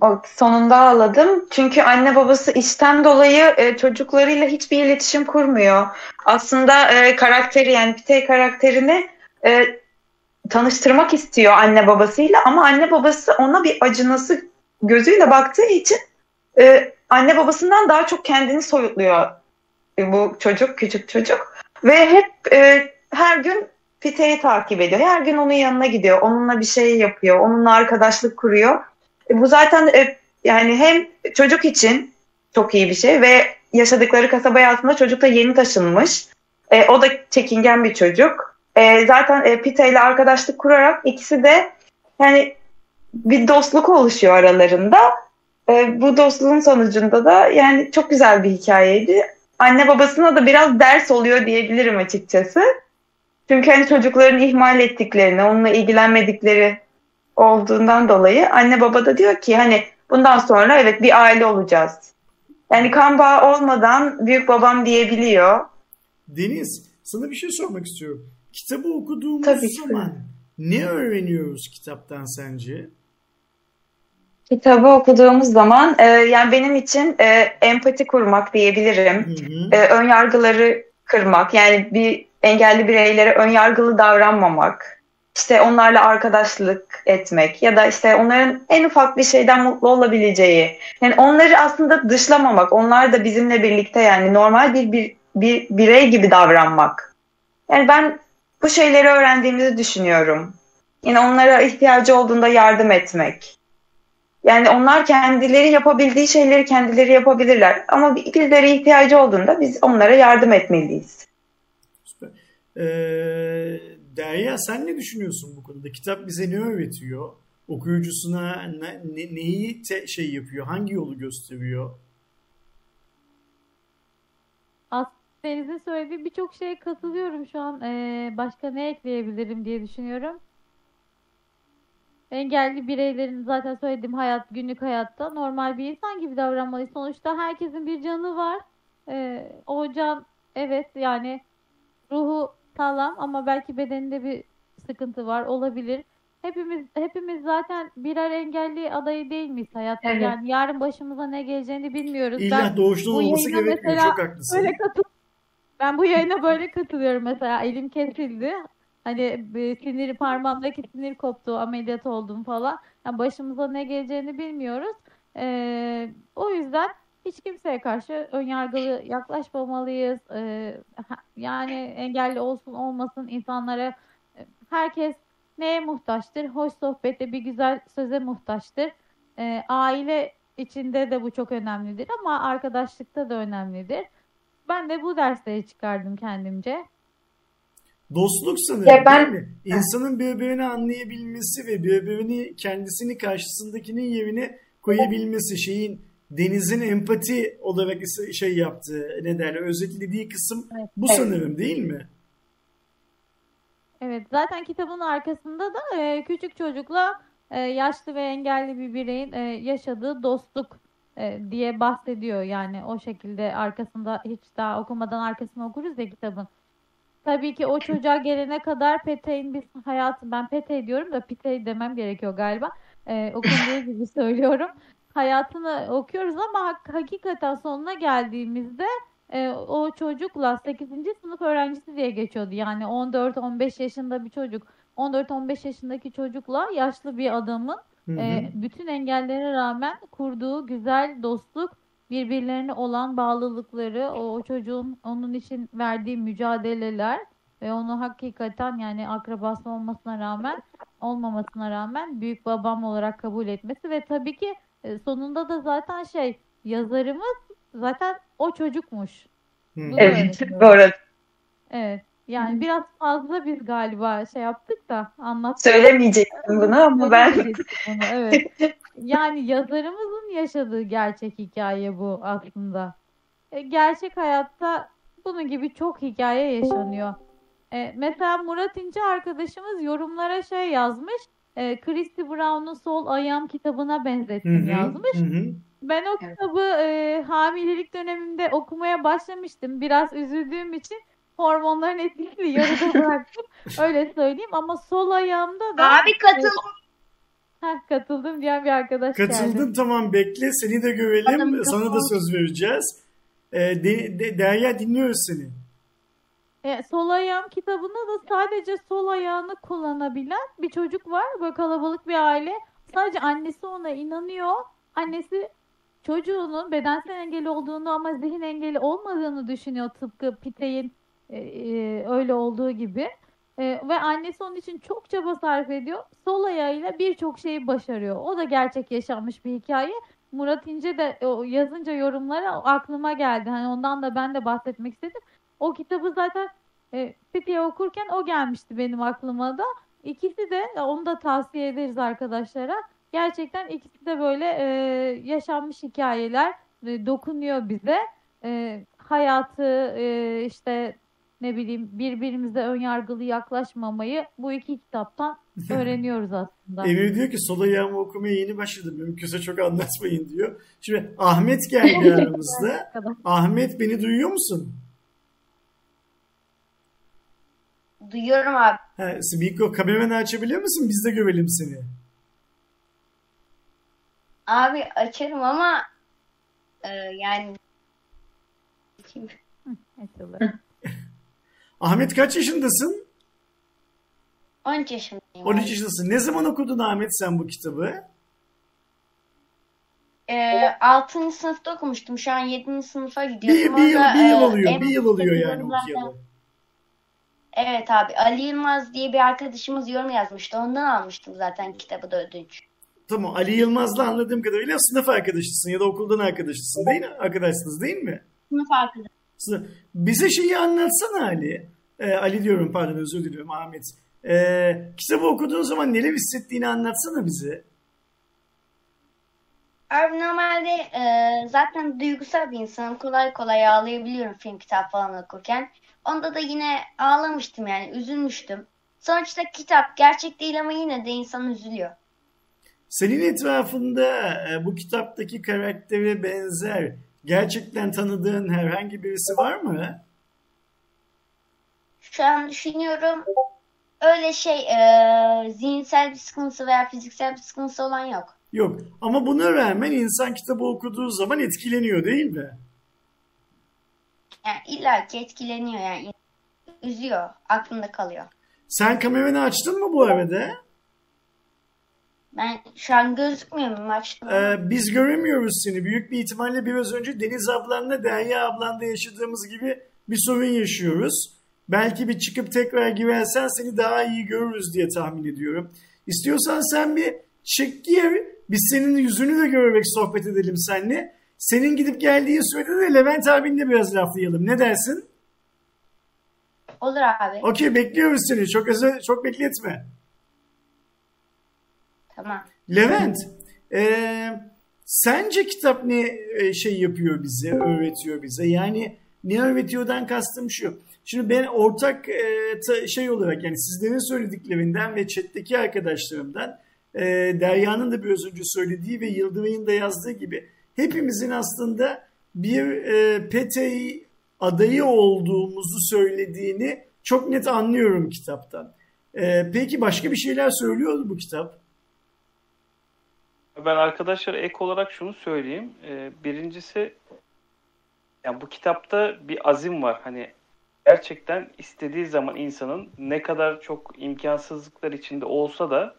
O sonunda ağladım. Çünkü anne babası işten dolayı e, çocuklarıyla hiçbir iletişim kurmuyor. Aslında e, karakteri yani Pitey karakterini e, tanıştırmak istiyor anne babasıyla ama anne babası ona bir acınası gözüyle baktığı için e, anne babasından daha çok kendini soyutluyor bu çocuk, küçük çocuk. Ve hep e, her gün Pitey'i takip ediyor. Her gün onun yanına gidiyor. Onunla bir şey yapıyor. Onunla arkadaşlık kuruyor. E, bu zaten e, yani hem çocuk için çok iyi bir şey ve yaşadıkları kasabaya aslında çocuk da yeni taşınmış. E, o da çekingen bir çocuk. E, zaten e, Pite ile arkadaşlık kurarak ikisi de yani bir dostluk oluşuyor aralarında. E, bu dostluğun sonucunda da yani çok güzel bir hikayeydi. Anne babasına da biraz ders oluyor diyebilirim açıkçası. Çünkü hani çocukların ihmal ettiklerini, onunla ilgilenmedikleri olduğundan dolayı anne baba da diyor ki hani bundan sonra evet bir aile olacağız. Yani kan bağı olmadan büyük babam diyebiliyor. Deniz, sana bir şey sormak istiyorum. Kitabı okuduğumuz Tabii ki. zaman ne öğreniyoruz kitaptan sence? Kitabı okuduğumuz zaman e, yani benim için e, empati kurmak diyebilirim. Hı hı. E, ön yargıları kırmak yani bir engelli bireylere ön yargılı davranmamak. işte onlarla arkadaşlık etmek ya da işte onların en ufak bir şeyden mutlu olabileceği. Yani onları aslında dışlamamak. Onlar da bizimle birlikte yani normal bir, bir, bir birey gibi davranmak. Yani ben bu şeyleri öğrendiğimizi düşünüyorum. Yine onlara ihtiyacı olduğunda yardım etmek. Yani onlar kendileri yapabildiği şeyleri kendileri yapabilirler. Ama bizlere ihtiyacı olduğunda biz onlara yardım etmeliyiz. Süper. Ee, Derya sen ne düşünüyorsun bu konuda? Kitap bize ne öğretiyor? Okuyucusuna ne, ne- neyi te- şey yapıyor? Hangi yolu gösteriyor? Deniz'in söylediği birçok şeye katılıyorum şu an. Ee, başka ne ekleyebilirim diye düşünüyorum. Engelli bireylerin zaten söylediğim hayat, günlük hayatta normal bir insan gibi davranmalıyız. Sonuçta herkesin bir canı var. Ee, o can evet yani ruhu sağlam ama belki bedeninde bir sıkıntı var olabilir. Hepimiz hepimiz zaten birer engelli adayı değil miyiz hayatta? Evet. Yani yarın başımıza ne geleceğini bilmiyoruz. İlla Ben doğuştan olması gerekmiyor. Çok haklısın. Böyle katıl ben bu yayına böyle katılıyorum mesela elim kesildi. Hani bir sinir parmağımdaki sinir koptu, ameliyat oldum falan. Yani başımıza ne geleceğini bilmiyoruz. Ee, o yüzden hiç kimseye karşı önyargılı yaklaşmamalıyız. Ee, yani engelli olsun olmasın insanlara e, herkes neye muhtaçtır? Hoş sohbete, bir güzel söze muhtaçtır. Ee, aile içinde de bu çok önemlidir ama arkadaşlıkta da önemlidir. Ben de bu dersleri çıkardım kendimce. Dostluk sanırım Ya ben- değil mi? İnsanın birbirini anlayabilmesi ve birbirini kendisini karşısındakinin yerine koyabilmesi şeyin denizin empati olarak şey yaptığı ne derler özetlediği kısım Evet. bu Evet. sanırım değil mi? Evet, zaten kitabın arkasında da e, küçük çocukla e, yaşlı ve engelli bir bireyin e, yaşadığı dostluk e, diye bahsediyor. Yani o şekilde arkasında hiç daha okumadan arkasını okuruz ya kitabın. Tabii ki o çocuğa gelene kadar Pete'in bir hayatı, ben Pete diyorum da Pite demem gerekiyor galiba. E, okunduğu gibi söylüyorum. Hayatını okuyoruz ama hak- hakikaten sonuna geldiğimizde e, o çocukla 8. sınıf öğrencisi diye geçiyordu. Yani 14-15 yaşında bir çocuk. 14-15 yaşındaki çocukla yaşlı bir adamın Hı hı. e, bütün engellere rağmen kurduğu güzel dostluk, birbirlerine olan bağlılıkları, o, çocuğun onun için verdiği mücadeleler ve onu hakikaten yani akrabası olmasına rağmen olmamasına rağmen büyük babam olarak kabul etmesi ve tabii ki e, sonunda da zaten şey yazarımız zaten o çocukmuş. Hı. Bu da Evet, arada. Evet. Yani biraz fazla biz galiba şey yaptık da anlattık. Söylemeyecektim bunu ama ben bunu, evet. Yani yazarımızın yaşadığı gerçek hikaye bu aslında. E, gerçek hayatta bunun gibi çok hikaye yaşanıyor. E, mesela Murat İnce arkadaşımız yorumlara şey yazmış. E, Christy Brown'un Sol Ayağım kitabına Hı benzettim hı, yazmış. hı hı. Ben o kitabı e, hamilelik dönemimde okumaya başlamıştım. Biraz üzüldüğüm için hormonların etkisiyle yarıda bıraktım. Öyle söyleyeyim ama sol ayağımda da Abi katıl. Heh, katıldım diyen bir arkadaş geldi. Katıldın tamam bekle seni de görelim. Adam Sana da söz vereceğiz. Ee, de, de- Derya dinliyoruz seni. E, sol ayağım kitabında da sadece sol ayağını kullanabilen bir çocuk var. Böyle kalabalık bir aile. Sadece annesi ona inanıyor. Annesi çocuğunun bedensel engeli olduğunu ama zihin engeli olmadığını düşünüyor tıpkı Pitey'in e, e, öyle olduğu gibi. E, ve annesi onun için çok çaba sarf ediyor. Sol ayağıyla birçok şeyi başarıyor. O da gerçek yaşanmış bir hikaye. Murat İnce de o yazınca yorumlara aklıma geldi. Hani ondan da ben de bahsetmek istedim. O kitabı zaten e, Pitey'e okurken o gelmişti benim aklıma da. İkisi de onu da tavsiye ederiz arkadaşlara. Gerçekten ikisi de böyle e, yaşanmış hikayeler e, dokunuyor bize. E, hayatı e, işte ne bileyim birbirimize önyargılı yaklaşmamayı bu iki kitaptan öğreniyoruz aslında. Emir diyor ki sol ayağımı okumaya yeni başladım. Mümkünse çok anlatmayın diyor. Şimdi Ahmet geldi aramızda. Ahmet beni duyuyor musun? Duyuyorum abi. Ha, mikro kameranı açabiliyor musun? Biz de görelim seni. Abi açarım ama e, yani Açılır. Ahmet kaç yaşındasın? 13 yaşındayım. 13 abi. yaşındasın. Ne zaman okudun Ahmet sen bu kitabı? E, 6. sınıfta okumuştum. Şu an 7. sınıfa Bir, gidiyorum. bir yıl, Orada, bir yıl e, oluyor. en Bir yıl oluyor yani. Evet abi. Ali Yılmaz diye bir arkadaşımız yorum yazmıştı. Ondan almıştım zaten kitabı da ödünç. Tamam Ali Yılmaz'la anladığım kadarıyla sınıf arkadaşısın ya da okuldan arkadaşısın değil mi? Arkadaşsınız değil mi? Sınıf arkadaşım. Sınıf- Bize şeyi anlatsana Ali. Ee, Ali diyorum pardon özür diliyorum Ahmet. Ee, kitabı okuduğun zaman neler hissettiğini anlatsana bize. Abi normalde e, zaten duygusal bir insanım. Kolay kolay ağlayabiliyorum film kitap falan okurken. Onda da yine ağlamıştım yani üzülmüştüm. Sonuçta kitap gerçek değil ama yine de insan üzülüyor. Senin etrafında e, bu kitaptaki karaktere benzer gerçekten tanıdığın herhangi birisi var mı? Şu an düşünüyorum öyle şey e, zihinsel bir sıkıntısı veya fiziksel bir sıkıntısı olan yok. Yok. Ama buna rağmen insan kitabı okuduğu zaman etkileniyor değil mi? Yani illaki etkileniyor yani üzüyor, aklında kalıyor. Sen kameranı açtın mı bu arada? Ben şu an gözükmüyor muyum açtım ama. Ee, biz göremiyoruz seni. Büyük bir ihtimalle biraz önce Deniz ablanla Derya ablanla yaşadığımız gibi bir sorun yaşıyoruz. Belki bir çıkıp tekrar girersen seni daha iyi görürüz diye tahmin ediyorum. İstiyorsan sen bir çık gir. Biz senin yüzünü de görerek sohbet edelim seninle. Senin gidip geldiğin sürede de Levent abinle biraz laflayalım. Ne dersin? Olur abi. Okey bekliyoruz seni. Çok özel, çok bekletme. Tamam. Levent, eee, sence kitap ne e, şey yapıyor bize, öğretiyor bize? Yani ne öğretiyordan kastım şu. Şimdi ben ortak e, ta- şey olarak yani sizlerin söylediklerinden ve chat'teki arkadaşlarımdan e, Derya'nın da biraz önce söylediği ve Yıldıray'ın da yazdığı gibi hepimizin aslında bir e, PTİ adayı olduğumuzu söylediğini çok net anlıyorum kitaptan. E, peki başka bir şeyler söylüyor mu bu kitap? Ben arkadaşlar ek olarak şunu söyleyeyim. Ee, birincisi yani bu kitapta bir azim var. Hani gerçekten istediği zaman insanın ne kadar çok imkansızlıklar içinde olsa da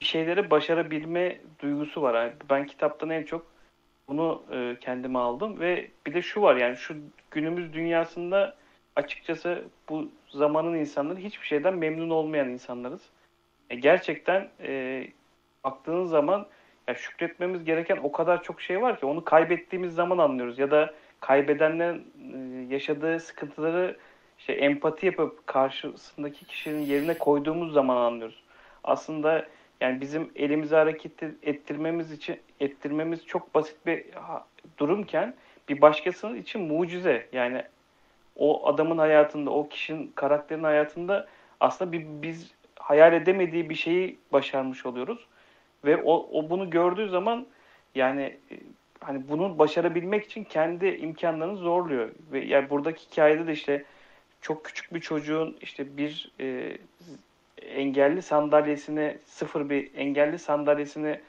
bir şeyleri başarabilme duygusu var. Yani ben kitaptan en çok bunu e, kendime aldım ve bir de şu var yani şu günümüz dünyasında açıkçası bu zamanın insanları hiçbir şeyden memnun olmayan insanlarız. E, gerçekten e, baktığınız zaman ya şükretmemiz gereken o kadar çok şey var ki onu kaybettiğimiz zaman anlıyoruz ya da kaybedenlerin e, yaşadığı sıkıntıları işte empati yapıp karşısındaki kişinin yerine koyduğumuz zaman anlıyoruz. Aslında yani bizim elimizi hareket ettirmemiz için ettirmemiz çok basit bir durumken bir başkasının için mucize. Yani o adamın hayatında, o kişinin karakterin hayatında aslında bir, biz hayal edemediği bir şeyi başarmış oluyoruz. Ve o, o bunu gördüğü zaman yani e, hani bunu başarabilmek için kendi imkanlarını zorluyor. Ve yani buradaki hikayede de işte çok küçük bir çocuğun işte bir e, engelli sandalyesine sıfır bir engelli sandalyesine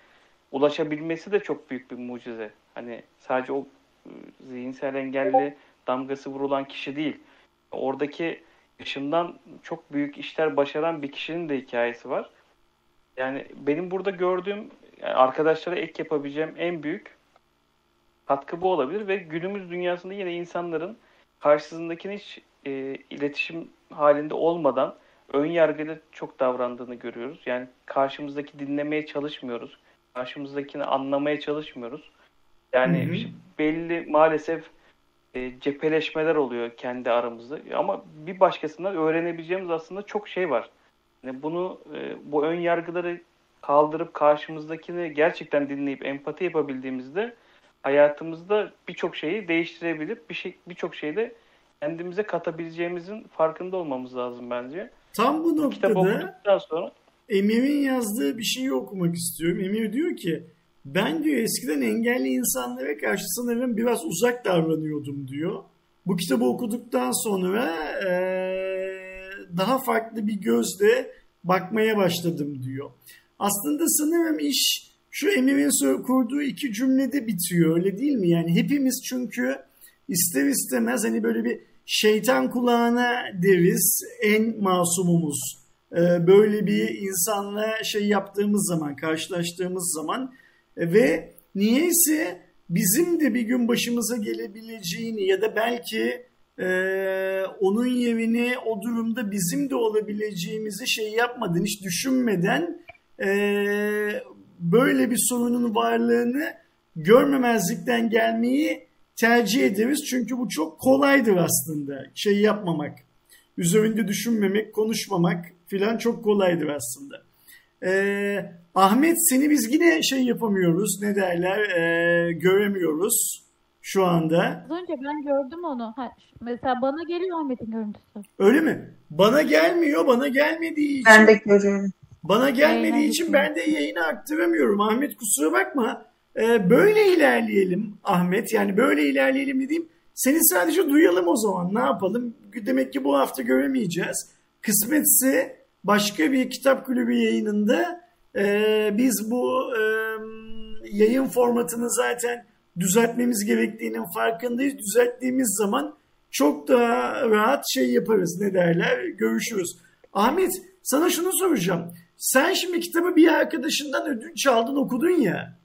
ulaşabilmesi de çok büyük bir mucize. Hani sadece o e, zihinsel engelli damgası vurulan kişi değil. Oradaki yaşından çok büyük işler başaran bir kişinin de hikayesi var. Yani benim burada gördüğüm yani arkadaşlara ek yapabileceğim en büyük katkı bu olabilir ve günümüz dünyasında yine insanların karşısındakine hiç e, iletişim halinde olmadan ön yargıyla çok davrandığını görüyoruz. Yani karşımızdaki dinlemeye çalışmıyoruz. Karşımızdakini anlamaya çalışmıyoruz. Yani hı hı. Işte belli maalesef e, cepheleşmeler oluyor kendi aramızda. Ama bir başkasından öğrenebileceğimiz aslında çok şey var. Yani bunu e, bu ön yargıları kaldırıp karşımızdakini gerçekten dinleyip empati yapabildiğimizde hayatımızda birçok şeyi değiştirebilip bir şey birçok şeyde kendimize katabileceğimizin farkında olmamız lazım bence. Tam bu noktada sonra Emir'in yazdığı bir şeyi okumak istiyorum. Emir diyor ki ben diyor eskiden engelli insanlara karşı sanırım biraz uzak davranıyordum diyor. Bu kitabı okuduktan sonra ee, daha farklı bir gözle bakmaya başladım diyor. Aslında sanırım iş şu Emir'in kurduğu iki cümlede bitiyor öyle değil mi? Yani hepimiz çünkü ister istemez hani böyle bir şeytan kulağına deriz en masumumuz. Ee, böyle bir insanla şey yaptığımız zaman, karşılaştığımız zaman e, ve niyeyse bizim de bir gün başımıza gelebileceğini ya da belki e, onun yerine o durumda bizim de olabileceğimizi şey yapmadan, hiç düşünmeden e, böyle bir sorunun varlığını görmemezlikten gelmeyi tercih ederiz. Çünkü bu çok kolaydır aslında. Şey yapmamak, üzerinde düşünmemek, konuşmamak filan çok kolaydır aslında. Ee, Ahmet seni biz yine şey yapamıyoruz. Ne derler? E, göremiyoruz şu anda. Az önce ben gördüm onu. Ha, mesela bana geliyor Ahmet'in görüntüsü. Öyle mi? Bana gelmiyor. Bana gelmediği için. Ben de görüyorum. Bana gelmediği için ben de yayını aktaramıyorum. Ahmet kusura bakma. Ee, böyle ilerleyelim Ahmet. Yani böyle ilerleyelim dediğim seni sadece duyalım o zaman. Ne yapalım? Demek ki bu hafta göremeyeceğiz. Kısmetse başka bir kitap kulübü yayınında e, biz bu e, yayın formatını zaten düzeltmemiz gerektiğinin farkındayız. Düzelttiğimiz zaman çok daha rahat şey yaparız. Ne derler? Görüşürüz. Ahmet sana şunu soracağım. Sen şimdi kitabı bir arkadaşından ödünç aldın okudun ya.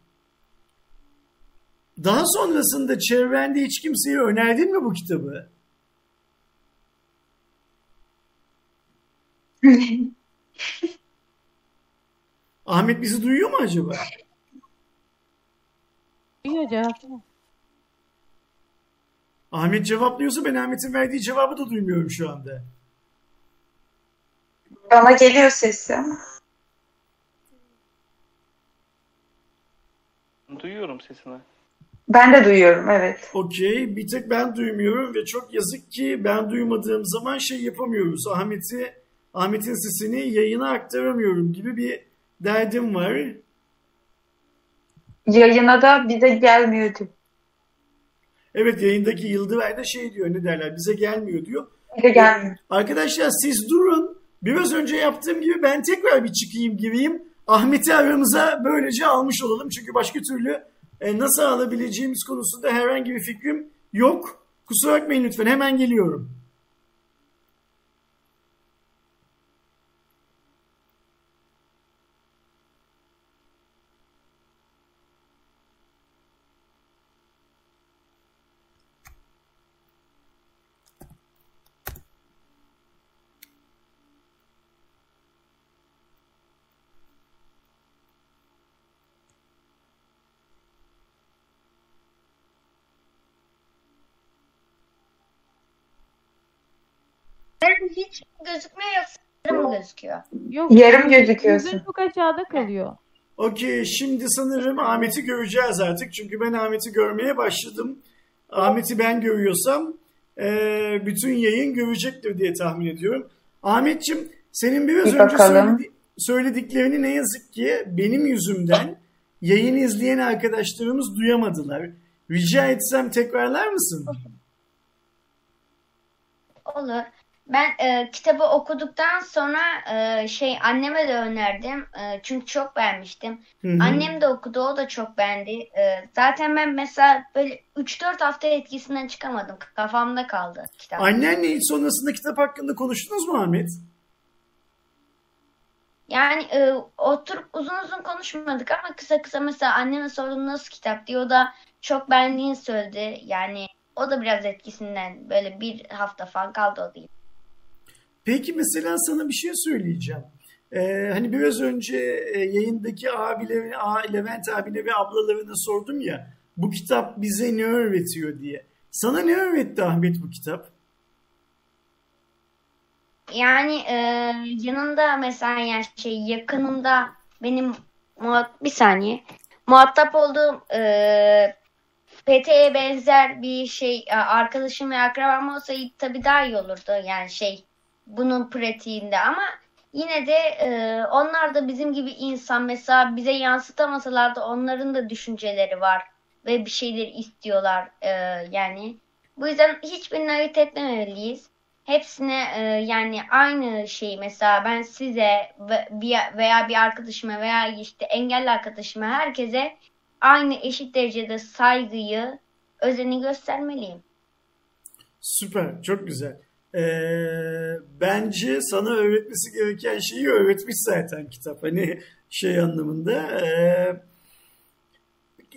Daha sonrasında çevrende hiç kimseye önerdin mi bu kitabı? Ahmet bizi duyuyor mu acaba? Duyuyor cevap. Ahmet cevaplıyorsa ben Ahmet'in verdiği cevabı da duymuyorum şu anda. Bana geliyor sesi Duyuyorum sesini. Ben de duyuyorum evet. Okey bir tek ben duymuyorum ve çok yazık ki ben duymadığım zaman şey yapamıyoruz. Ahmet'i Ahmet'in sesini yayına aktaramıyorum gibi bir derdim var. Yayına da bize gelmiyordu. Evet yayındaki Yıldıray da şey diyor ne derler bize gelmiyor diyor. Bize gelmiyor. Arkadaşlar siz durun. Biraz önce yaptığım gibi ben tekrar bir çıkayım gireyim. Ahmet'i aramıza böylece almış olalım. Çünkü başka türlü e, nasıl alabileceğimiz konusunda herhangi bir fikrim yok. Kusura bakmayın lütfen hemen geliyorum. Hiç gözükmüyor yoksa yarım mı gözüküyor? Yok. Yarım gözüküyorsun. Yüzün çok aşağıda kalıyor. Okey şimdi sanırım Ahmet'i göreceğiz artık. Çünkü ben Ahmet'i görmeye başladım. Ahmet'i ben görüyorsam eee, bütün yayın görecektir diye tahmin ediyorum. Ahmet'ciğim senin biraz Bir önce söyledi- söylediklerini ne yazık ki benim yüzümden yayın izleyen arkadaşlarımız duyamadılar. Rica etsem tekrarlar mısın? Olur. Ben e, kitabı okuduktan sonra e, şey anneme de önerdim. E, çünkü çok beğenmiştim. Hı hı. Annem de okudu, o da çok beğendi. E, zaten ben mesela böyle 3-4 hafta etkisinden çıkamadım. Kafamda kaldı kitap. Annenle sonrasında kitap hakkında konuştunuz mu Ahmet? Yani e, oturup uzun uzun konuşmadık ama kısa kısa mesela anneme sordum nasıl kitap diye o da çok beğendiğini söyledi. Yani o da biraz etkisinden böyle bir hafta falan kaldı o değil. Peki mesela sana bir şey söyleyeceğim. Ee, hani biraz önce e, yayındaki abilerine, Levent abine ve ablalarına sordum ya bu kitap bize ne öğretiyor diye. Sana ne öğretti Ahmet bu kitap? Yani e, yanında mesela yani şey yakınımda benim muhat bir saniye muhatap olduğum e, PT'ye benzer bir şey arkadaşım ve akrabam olsaydı tabii daha iyi olurdu yani şey bunun pratiğinde. Ama yine de e, onlar da bizim gibi insan. Mesela bize yansıtamasalar da onların da düşünceleri var ve bir şeyler istiyorlar e, yani. Bu yüzden hiçbirini ayırt etmemeliyiz. Hepsine e, yani aynı şey. Mesela ben size veya bir arkadaşıma veya işte engelli arkadaşıma herkese aynı eşit derecede saygıyı, özeni göstermeliyim. Süper, çok güzel. Ee, bence sana öğretmesi gereken şeyi öğretmiş zaten kitap. Hani şey anlamında. Ee,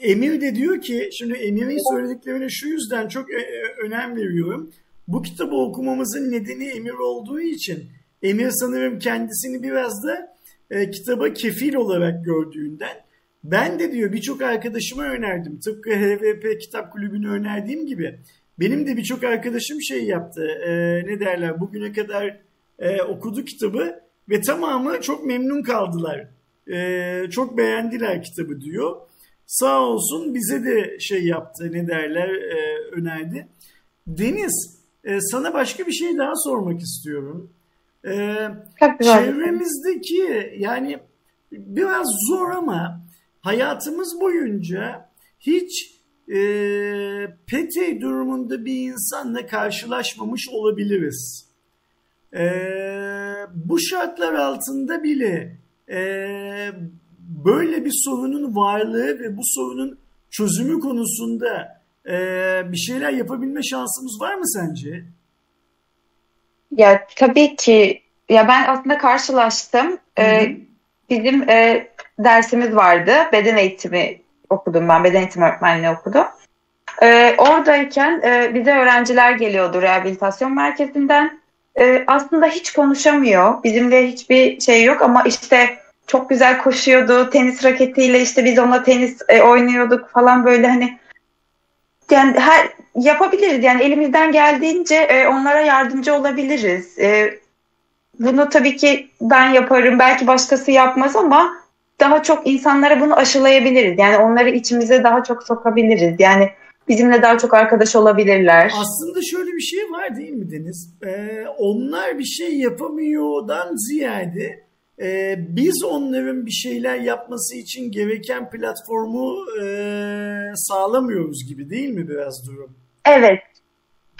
Emir de diyor ki, şimdi Emir'in söylediklerine şu yüzden çok e- e- önem veriyorum. Bu kitabı okumamızın nedeni Emir olduğu için Emir sanırım kendisini biraz da e, kitaba kefil olarak gördüğünden ben de diyor birçok arkadaşıma önerdim. Tıpkı HVP Kitap Kulübü'nü önerdiğim gibi. Benim de birçok arkadaşım şey yaptı. e, ne derler bugüne kadar e, okudu kitabı ve tamamı çok memnun kaldılar. E, çok beğendiler kitabı diyor. Sağ olsun bize de şey yaptı ne derler e, önerdi. Deniz e, sana başka bir şey daha sormak istiyorum. E, çevremizdeki yani biraz zor ama hayatımız boyunca hiç e, pete durumunda bir insanla karşılaşmamış olabiliriz. E, bu şartlar altında bile e, böyle bir sorunun varlığı ve bu sorunun çözümü konusunda e, bir şeyler yapabilme şansımız var mı sence? Ya tabii ki ya ben aslında karşılaştım. Ee, Hı bizim e, dersimiz vardı. Beden eğitimi okudum ben. Beden eğitimi öğretmenliği okudum. Ee, oradayken e, bize öğrenciler geliyordu rehabilitasyon merkezinden. Ee, aslında hiç konuşamıyor. Bizimle hiçbir şey yok ama işte çok güzel koşuyordu. Tenis raketiyle işte biz onunla tenis e, oynuyorduk falan böyle hani yani her yapabiliriz yani elimizden geldiğince e, onlara yardımcı olabiliriz. E, bunu tabii ki ben yaparım belki başkası yapmaz ama daha çok insanlara bunu aşılayabiliriz. Yani onları içimize daha çok sokabiliriz. Yani bizimle daha çok arkadaş olabilirler. Aslında şöyle bir şey var değil mi Deniz? Ee, onlar bir şey yapamıyordan ziyade e, biz onların bir şeyler yapması için gereken platformu e, sağlamıyoruz gibi değil mi biraz durum? Evet.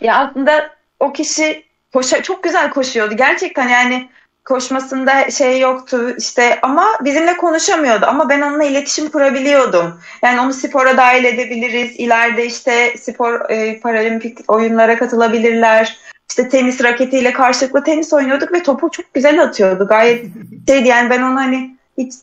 Ya aslında o kişi koşa, çok güzel koşuyordu. Gerçekten yani koşmasında şey yoktu işte ama bizimle konuşamıyordu ama ben onunla iletişim kurabiliyordum. Yani onu spora dahil edebiliriz. İleride işte spor e, paralimpik oyunlara katılabilirler. İşte tenis raketiyle karşılıklı tenis oynuyorduk ve topu çok güzel atıyordu. Gayet şeydi yani ben onu hani hiç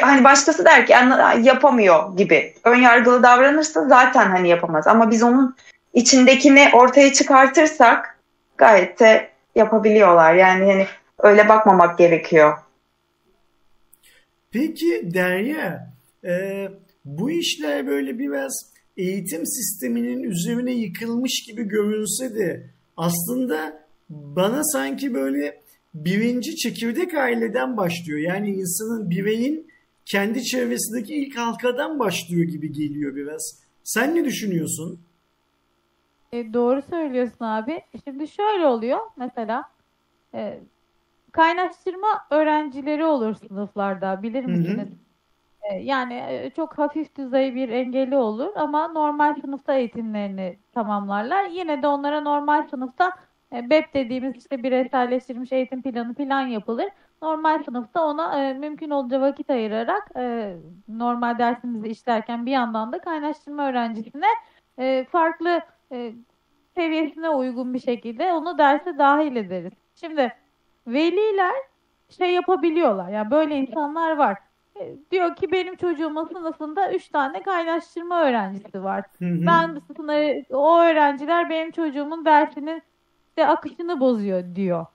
hani başkası der ki "Anla- yapamıyor gibi. Ön yargılı davranırsa zaten hani yapamaz. Ama biz onun içindekini ortaya çıkartırsak gayet de yapabiliyorlar. Yani hani öyle bakmamak gerekiyor. Peki Derya, e, bu işler böyle biraz eğitim sisteminin üzerine yıkılmış gibi görünse de aslında bana sanki böyle birinci çekirdek aileden başlıyor. Yani insanın bireyin kendi çevresindeki ilk halkadan başlıyor gibi geliyor biraz. Sen ne düşünüyorsun? E, doğru söylüyorsun abi. Şimdi şöyle oluyor mesela e, kaynaştırma öğrencileri olur sınıflarda bilir misiniz? E, yani e, çok hafif düzey bir engelli olur ama normal sınıfta eğitimlerini tamamlarlar. Yine de onlara normal sınıfta e, BEP dediğimiz işte bireyselleştirilmiş eğitim planı plan yapılır. Normal sınıfta ona e, mümkün olduğunca vakit ayırarak e, normal dersimizi işlerken bir yandan da kaynaştırma öğrencisine e, farklı e, seviyesine uygun bir şekilde onu derse dahil ederiz. Şimdi veliler şey yapabiliyorlar. Yani böyle insanlar var. E, diyor ki benim çocuğumun sınıfında 3 tane kaynaştırma öğrencisi var. Hı hı. Ben sınıfı, o öğrenciler benim çocuğumun dersinin işte akışını bozuyor diyor.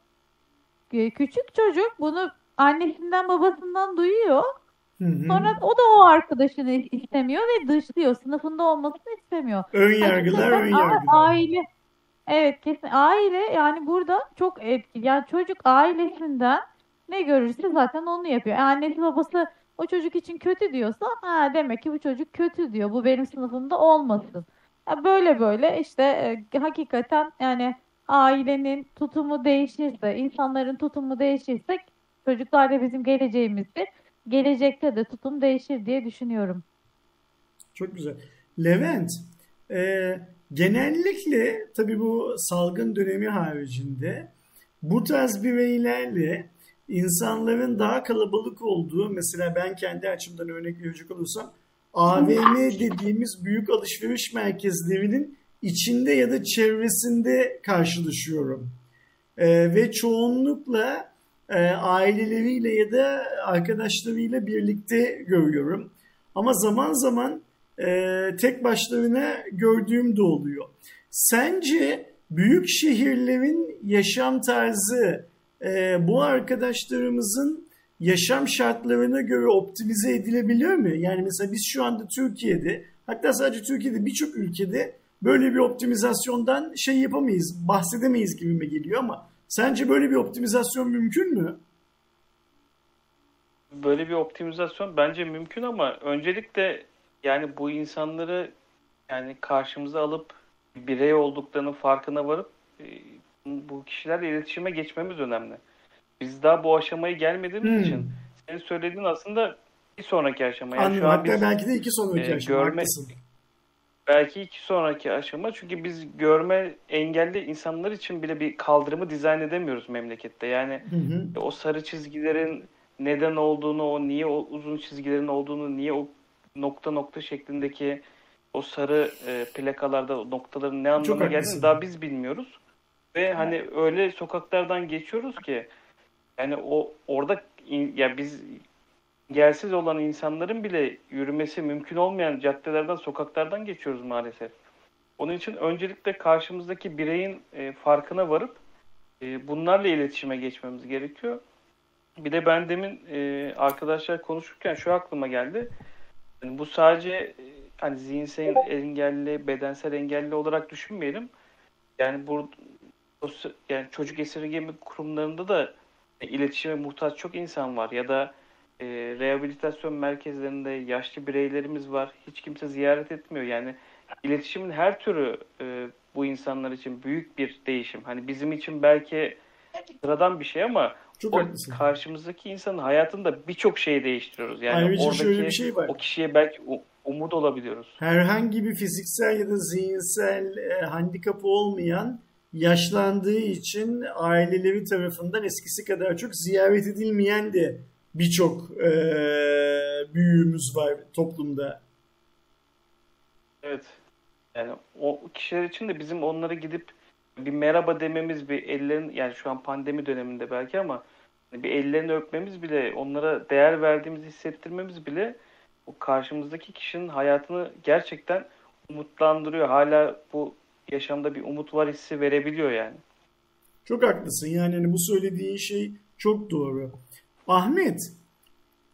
E, Küçük çocuk bunu annesinden babasından duyuyor. Hı hı. Sonra o da o arkadaşını istemiyor ve dışlıyor. Sınıfında olmasını istemiyor. Ön Yani yargılar, burada ön yargılar. aile evet kesin aile yani burada çok etkili. Yani çocuk ailesinden ne görürse zaten onu yapıyor. E, annesi babası o çocuk için kötü diyorsa ha demek ki bu çocuk kötü diyor. Bu benim sınıfımda olmasın. Ya böyle böyle işte e, hakikaten yani ailenin tutumu değişirse, insanların tutumu değişirse çocuklar da bizim geleceğimizdir. Gelecekte de tutum değişir diye düşünüyorum. Çok güzel. Levent, e, genellikle tabii bu salgın dönemi haricinde bu tarz bireylerle insanların daha kalabalık olduğu, mesela ben kendi açımdan örnek verecek olursam AVM dediğimiz büyük alışveriş merkezlerinin içinde ya da çevresinde karşılaşıyorum. E, ve çoğunlukla e, aileleriyle ya da arkadaşlarıyla birlikte görüyorum. Ama zaman zaman e, tek başlarına gördüğüm de oluyor. Sence büyük şehirlerin yaşam tarzı e, bu arkadaşlarımızın yaşam şartlarına göre optimize edilebiliyor mu? Yani mesela biz şu anda Türkiye'de hatta sadece Türkiye'de birçok ülkede böyle bir optimizasyondan şey yapamayız, bahsedemeyiz gibi mi geliyor ama sence böyle bir optimizasyon mümkün mü? Böyle bir optimizasyon bence mümkün ama öncelikle yani bu insanları yani karşımıza alıp birey olduklarının farkına varıp e, bu kişilerle iletişime geçmemiz önemli. Biz daha bu aşamaya gelmediğimiz Hmm. için senin söylediğin aslında bir sonraki aşama. Yani Anladım. şu an Hatta biz belki de iki sonraki e, aşama. görme- Haklısın. belki iki sonraki aşama çünkü biz görme engelli insanlar için bile bir kaldırımı dizayn edemiyoruz memlekette. Yani Hı hı. o sarı çizgilerin neden olduğunu, o niye o uzun çizgilerin olduğunu, niye o nokta nokta şeklindeki o sarı e, plakalarda noktaların ne anlama haklısın. geldiğini daha biz bilmiyoruz. Ve hani öyle sokaklardan geçiyoruz ki yani o orada in- ya biz engelsiz olan insanların bile yürümesi mümkün olmayan caddelerden, sokaklardan geçiyoruz maalesef. Onun için öncelikle karşımızdaki bireyin e, farkına varıp e, bunlarla iletişime geçmemiz gerekiyor. Bir de ben demin e, arkadaşlar konuşurken şu aklıma geldi. Yani bu sadece e, hani zihinsel engelli, bedensel engelli olarak düşünmeyelim. Yani bu yani çocuk esirgeme kurumlarında da e, iletişime muhtaç çok insan var ya da e, rehabilitasyon merkezlerinde yaşlı bireylerimiz var. Hiç kimse ziyaret etmiyor. Yani iletişimin her türü e, bu insanlar için büyük bir değişim. Hani bizim için belki sıradan bir şey ama Çok o haklısın. karşımızdaki insanın hayatında birçok şeyi değiştiriyoruz. Yani Ayrıca oradaki şöyle bir şey var. o kişiye belki umut olabiliyoruz. herhangi bir fiziksel ya da zihinsel e, handikapı olmayan yaşlandığı için aileleri tarafından eskisi kadar çok ziyaret edilmeyen de birçok e, büyüğümüz var toplumda. Evet. Yani o kişiler için de bizim onlara gidip bir merhaba dememiz, bir ellerin yani şu an pandemi döneminde belki ama bir ellerini öpmemiz bile, onlara değer verdiğimizi hissettirmemiz bile o karşımızdaki kişinin hayatını gerçekten umutlandırıyor. Hala bu yaşamda bir umut var hissi verebiliyor yani. Çok haklısın. Yani hani bu söylediğin şey çok doğru. Ahmet,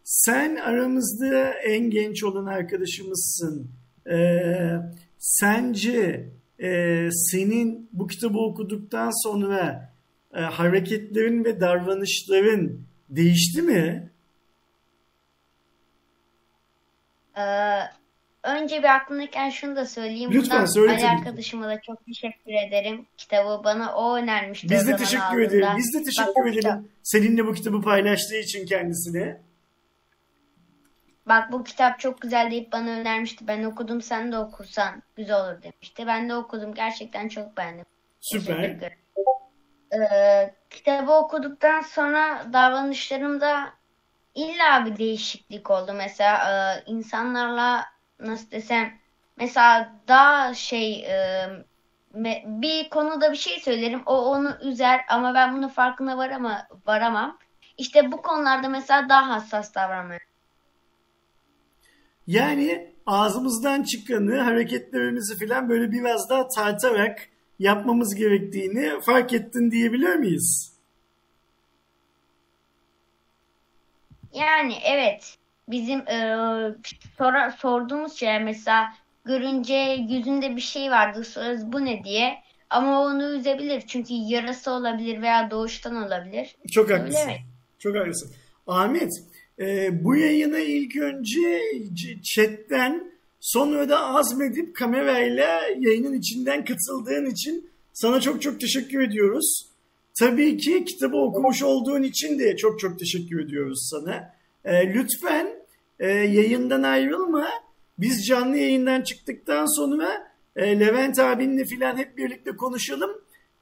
sen aramızda en genç olan arkadaşımızsın. Ee, sence e, senin bu kitabı okuduktan sonra e, hareketlerin ve davranışların değişti mi? Ee, önce bir aklımdayken şunu da söyleyeyim. Lütfen Buradan söyle Ali arkadaşıma da çok teşekkür ederim. Kitabı bana o önermişti Biz de teşekkür ederim. Biz de Bak, teşekkür kitap- edelim seninle bu kitabı paylaştığı için kendisine. Bak bu kitap çok güzel deyip bana önermişti. Ben okudum sen de okursan güzel olur demişti. Ben de okudum. Gerçekten çok beğendim. Süper. Ee, kitabı okuduktan sonra davranışlarımda illa bir değişiklik oldu. Mesela e, insanlarla nasıl desem mesela daha şey e, bir konuda bir şey söylerim o onu üzer ama ben bunun farkına varama, varamam. İşte bu konularda mesela daha hassas davranmaya Yani ağzımızdan çıkanı, hareketlerimizi falan böyle biraz daha tartarak yapmamız gerektiğini fark ettin diyebilir miyiz? Yani evet bizim e, sora, sorduğumuz şey mesela görünce yüzünde bir şey vardı sorarız bu ne diye ama onu üzebilir çünkü yarası olabilir veya doğuştan olabilir. Çok haklısın. Çok haklısın. Ahmet, e, bu yayına ilk önce chatten sonra da azmedip kamerayla yayının içinden katıldığın için sana çok çok teşekkür ediyoruz. Tabii ki kitabı okumuş olduğun için de çok çok teşekkür ediyoruz sana. E, lütfen e, yayından ayrılma. Biz canlı yayından çıktıktan sonra e, Levent abinle filan hep birlikte konuşalım.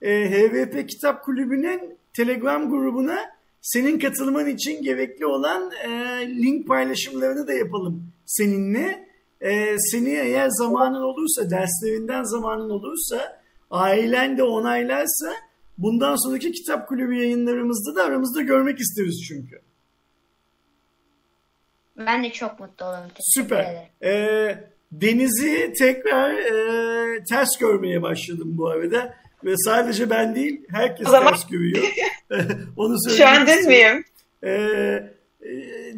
E, HVP Kitap Kulübü'nün Telegram grubuna senin katılman için gerekli olan e, link paylaşımlarını da yapalım seninle. E, seni eğer zamanın olursa, derslerinden zamanın olursa, ailen de onaylarsa bundan sonraki kitap kulübü yayınlarımızda da aramızda görmek isteriz çünkü. Ben de çok mutlu olurum. Teşekkür Süper. ederim. Ee, Deniz'i tekrar e, ters görmeye başladım bu arada. Ve sadece ben değil, herkes O zaman- ters görüyor. Onu Şu an düz müyüm? Ee, e,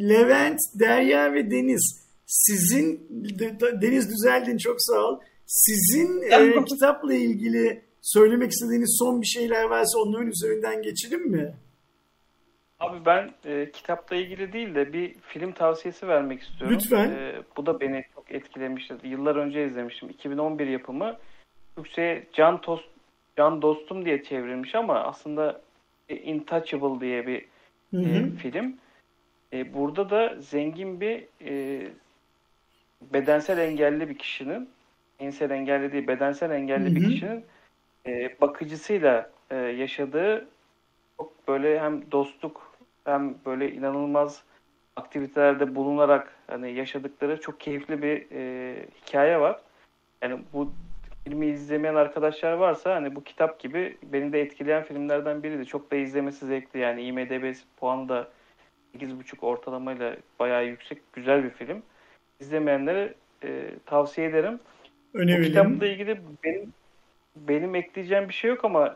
Levent, Derya ve Deniz sizin de- de- Deniz düzeldin çok sağ ol. Sizin e, kitapla ilgili söylemek istediğiniz son bir şeyler varsa onların üzerinden geçelim mi? Abi ben e, kitapla ilgili değil de bir film tavsiyesi vermek istiyorum. Lütfen. E, bu da beni çok etkilemişti. Yıllar önce izlemiştim. 2011 yapımı. Türkçe'ye Can, Tost, Can Dostum diye çevrilmiş ama aslında e, Intouchable diye bir Hı e, hı. film. E, burada da zengin bir e, bedensel engelli bir kişinin cinsel engelli değil bedensel engelli Hı hı. bir kişinin e, bakıcısıyla e, yaşadığı çok böyle hem dostluk hem böyle inanılmaz aktivitelerde bulunarak hani yaşadıkları çok keyifli bir e, hikaye var. Yani bu filmi izlemeyen arkadaşlar varsa hani bu kitap gibi beni de etkileyen filmlerden biriydi. Çok da izlemesi zevkli yani IMDb puanı da 8.5 ortalamayla bayağı yüksek güzel bir film. İzlemeyenlere e, tavsiye ederim. Bu Önerelim. kitapla ilgili benim benim ekleyeceğim bir şey yok ama